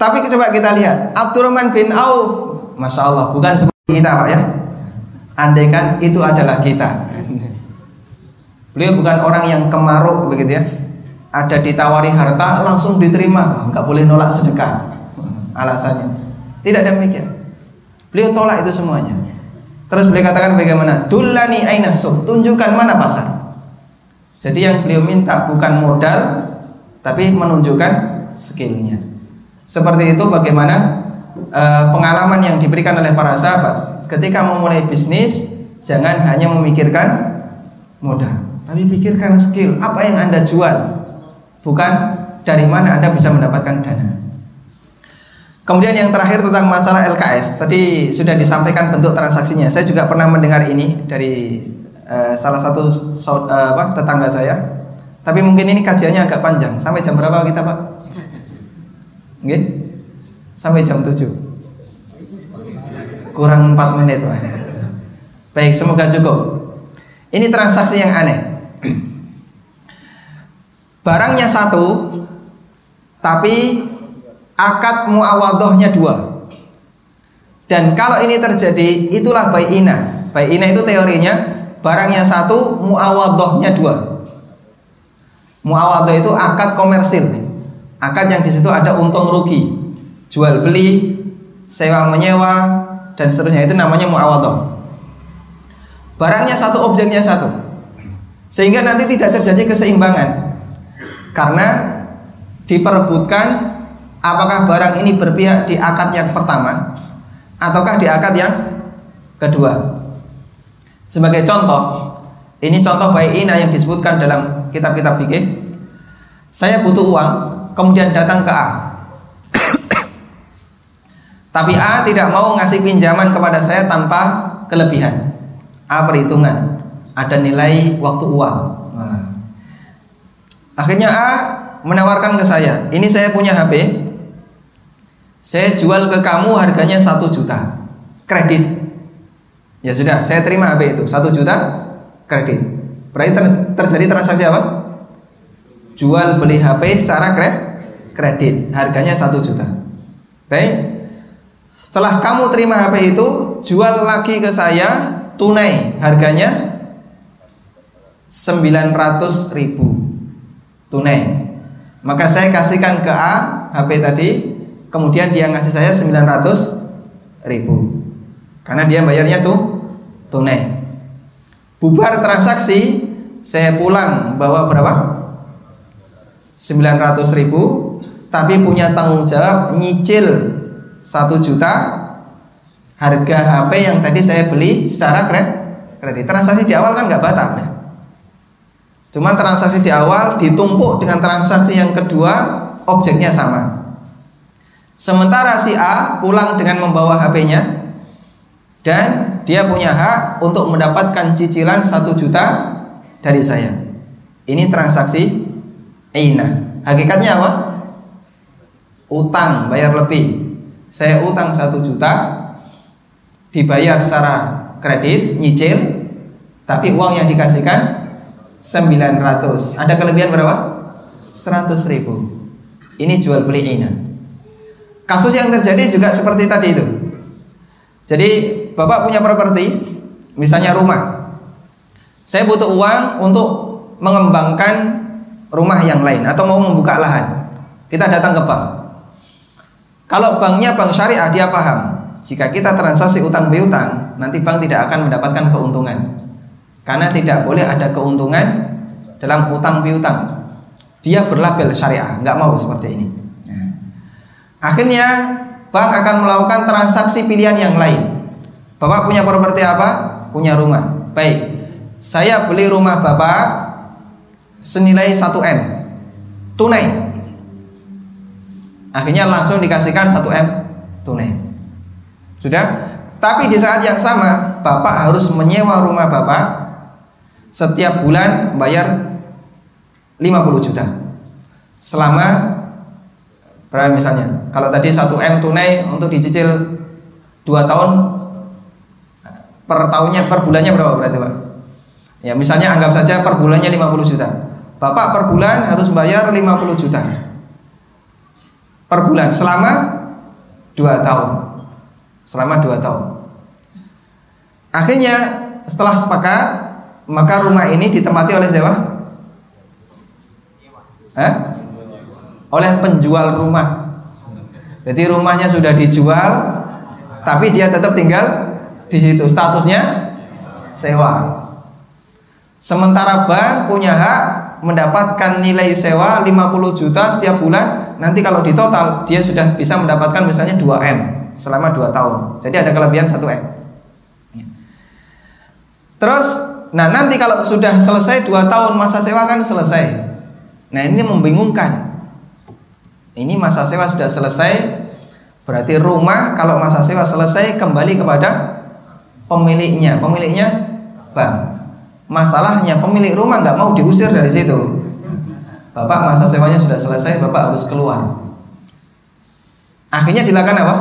Tapi coba kita lihat. Abdurrahman bin Auf, masya Allah, bukan seperti kita pak ya. Andaikan itu adalah kita. Beliau bukan orang yang kemaruk begitu ya. Ada ditawari harta langsung diterima. Nggak boleh nolak sedekah. Alasannya. Tidak demikian. Beliau tolak itu semuanya. Terus beliau katakan bagaimana? Dulani ainasub tunjukkan mana pasar. Jadi yang beliau minta bukan modal tapi menunjukkan skillnya seperti itu bagaimana e, pengalaman yang diberikan oleh para sahabat ketika memulai bisnis jangan hanya memikirkan modal tapi pikirkan skill apa yang anda jual bukan dari mana Anda bisa mendapatkan dana. Kemudian yang terakhir tentang masalah LKS, tadi sudah disampaikan bentuk transaksinya. Saya juga pernah mendengar ini dari uh, salah satu uh, apa, tetangga saya. Tapi mungkin ini kajiannya agak panjang. Sampai jam berapa kita, Pak? Oke? Sampai jam 7. Kurang 4 menit, Pak. Baik, semoga cukup. Ini transaksi yang aneh. Barangnya satu, tapi akad muawadohnya dua. Dan kalau ini terjadi, itulah bayina. Bayina itu teorinya barangnya satu, muawadohnya dua. Muawadoh itu akad komersil. Akad yang di situ ada untung rugi, jual beli, sewa menyewa, dan seterusnya itu namanya muawadoh. Barangnya satu, objeknya satu. Sehingga nanti tidak terjadi keseimbangan. Karena diperebutkan apakah barang ini berpihak di akad yang pertama ataukah di akad yang kedua. Sebagai contoh, ini contoh baik ina yang disebutkan dalam kitab-kitab fikih. Saya butuh uang, kemudian datang ke A. Tapi A tidak mau ngasih pinjaman kepada saya tanpa kelebihan. A perhitungan, ada nilai waktu uang. Nah. Akhirnya A menawarkan ke saya, ini saya punya HP, saya jual ke kamu harganya satu juta kredit. Ya sudah, saya terima HP itu satu juta kredit. Berarti ter terjadi transaksi apa? Jual beli HP secara kredit, harganya satu juta. Baik. Setelah kamu terima HP itu, jual lagi ke saya tunai, harganya 900 ribu. Tunai. Maka saya kasihkan ke A HP tadi. Kemudian dia ngasih saya 900 ribu. Karena dia bayarnya tuh tunai. Bubar transaksi saya pulang bawa berapa 900 ribu tapi punya tanggung jawab nyicil 1 juta harga HP yang tadi saya beli secara kredit transaksi di awal kan nggak batal ya Cuma transaksi di awal ditumpuk dengan transaksi yang kedua objeknya sama. Sementara si A pulang dengan membawa HP-nya dan dia punya hak untuk mendapatkan cicilan satu juta dari saya. Ini transaksi Aina. Hakikatnya apa? Utang bayar lebih. Saya utang satu juta dibayar secara kredit nyicil tapi uang yang dikasihkan 900 ada kelebihan berapa? 100 ribu ini jual beli Aina Kasus yang terjadi juga seperti tadi itu. Jadi bapak punya properti, misalnya rumah. Saya butuh uang untuk mengembangkan rumah yang lain atau mau membuka lahan. Kita datang ke bank. Kalau banknya bank syariah dia paham. Jika kita transaksi utang piutang, nanti bank tidak akan mendapatkan keuntungan. Karena tidak boleh ada keuntungan dalam utang piutang. Dia berlabel syariah, nggak mau seperti ini. Akhirnya bank akan melakukan transaksi pilihan yang lain. Bapak punya properti apa? Punya rumah. Baik. Saya beli rumah Bapak senilai 1M. Tunai. Akhirnya langsung dikasihkan 1M tunai. Sudah? Tapi di saat yang sama, Bapak harus menyewa rumah Bapak setiap bulan bayar 50 juta. Selama Berapa misalnya? Kalau tadi 1 M tunai untuk dicicil 2 tahun per tahunnya per bulannya berapa berarti Pak? Ya misalnya anggap saja per bulannya 50 juta. Bapak per bulan harus bayar 50 juta. Per bulan selama 2 tahun. Selama 2 tahun. Akhirnya setelah sepakat maka rumah ini ditempati oleh siapa? Eh? oleh penjual rumah. Jadi rumahnya sudah dijual, tapi dia tetap tinggal di situ. Statusnya sewa. Sementara bank punya hak mendapatkan nilai sewa 50 juta setiap bulan. Nanti kalau di total dia sudah bisa mendapatkan misalnya 2 M selama 2 tahun. Jadi ada kelebihan 1 M. Terus, nah nanti kalau sudah selesai 2 tahun masa sewa kan selesai. Nah ini membingungkan ini masa sewa sudah selesai, berarti rumah kalau masa sewa selesai kembali kepada pemiliknya. Pemiliknya bank. Masalahnya pemilik rumah nggak mau diusir dari situ. Bapak masa sewanya sudah selesai, bapak harus keluar. Akhirnya dilakukan apa?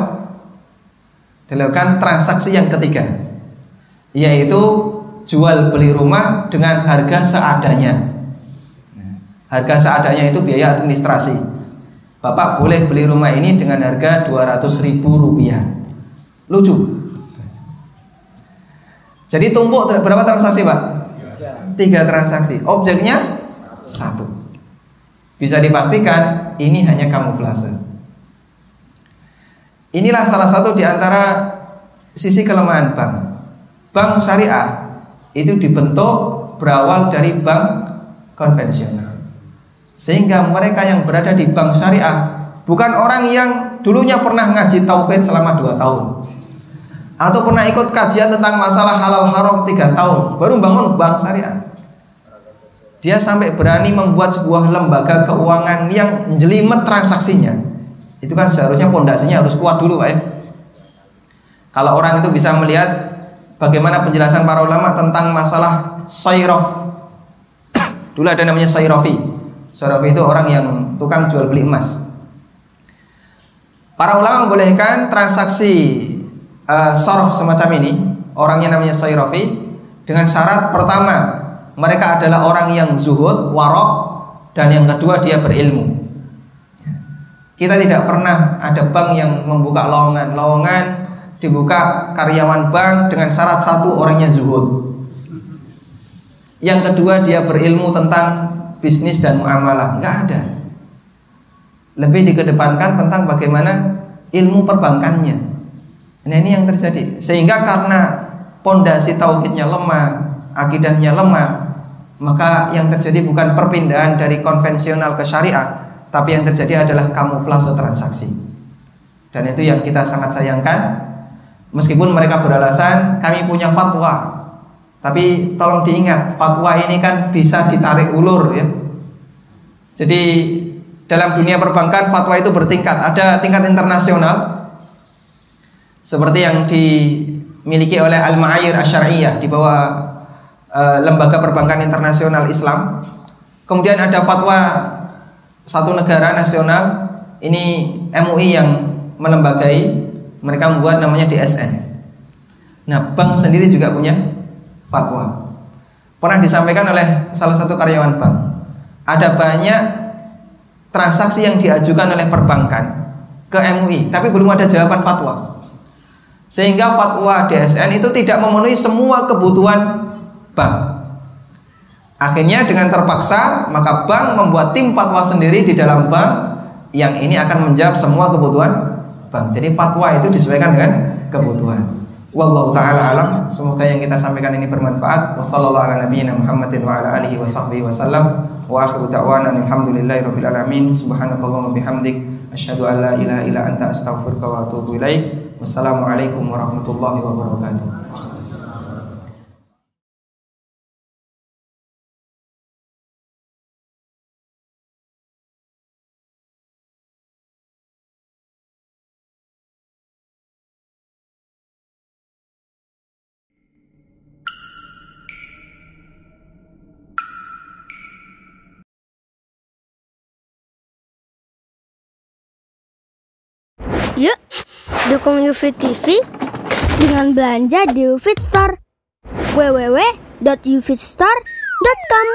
Dilakukan transaksi yang ketiga, yaitu jual beli rumah dengan harga seadanya. Harga seadanya itu biaya administrasi. Bapak boleh beli rumah ini dengan harga 200 ribu rupiah Lucu. Jadi tumpuk berapa transaksi, Pak? Tiga transaksi. Objeknya satu. Bisa dipastikan ini hanya kamuflase. Inilah salah satu di antara sisi kelemahan bank. Bank syariah itu dibentuk berawal dari bank konvensional. Sehingga mereka yang berada di bank syariah bukan orang yang dulunya pernah ngaji tauhid selama dua tahun atau pernah ikut kajian tentang masalah halal haram tiga tahun baru bangun bank syariah. Dia sampai berani membuat sebuah lembaga keuangan yang jelimet transaksinya. Itu kan seharusnya pondasinya harus kuat dulu, Pak ya. Kalau orang itu bisa melihat bagaimana penjelasan para ulama tentang masalah sayrof. Dulu ada namanya sayrofi. Sorofi itu orang yang tukang jual beli emas. Para ulama membolehkan transaksi uh, semacam ini, orangnya namanya Sayrofi, dengan syarat pertama mereka adalah orang yang zuhud, warok, dan yang kedua dia berilmu. Kita tidak pernah ada bank yang membuka lowongan, lowongan dibuka karyawan bank dengan syarat satu orangnya zuhud. Yang kedua dia berilmu tentang bisnis dan muamalah, nggak ada. Lebih dikedepankan tentang bagaimana ilmu perbankannya. Nah ini yang terjadi. Sehingga karena pondasi tauhidnya lemah, akidahnya lemah, maka yang terjadi bukan perpindahan dari konvensional ke syariah, tapi yang terjadi adalah kamuflase transaksi. Dan itu yang kita sangat sayangkan. Meskipun mereka beralasan kami punya fatwa, tapi tolong diingat, fatwa ini kan bisa ditarik ulur ya. Jadi dalam dunia perbankan fatwa itu bertingkat. Ada tingkat internasional seperti yang dimiliki oleh Al-Ma'ayir Asy'ariyah di bawah uh, lembaga perbankan internasional Islam. Kemudian ada fatwa satu negara nasional ini MUI yang melembagai mereka membuat namanya DSN. Nah, bank sendiri juga punya fatwa. Pernah disampaikan oleh salah satu karyawan bank. Ada banyak transaksi yang diajukan oleh perbankan ke MUI, tapi belum ada jawaban fatwa. Sehingga fatwa DSN itu tidak memenuhi semua kebutuhan bank. Akhirnya dengan terpaksa maka bank membuat tim fatwa sendiri di dalam bank yang ini akan menjawab semua kebutuhan bank. Jadi fatwa itu disesuaikan dengan kebutuhan. Wallahu taala alam. Semoga yang kita sampaikan ini bermanfaat. Wassallallahu ala nabiyyina Muhammadin wa ala alihi wa sahbihi wasallam. Wa akhiru da'wana alhamdulillahi rabbil alamin. Subhanakallahumma bihamdik asyhadu an la ilaha illa anta astaghfiruka wa atubu ilaik. Wassalamualaikum warahmatullahi wabarakatuh. Dukung UFIT TV dengan belanja di UFIT Store. www.ufitstore.com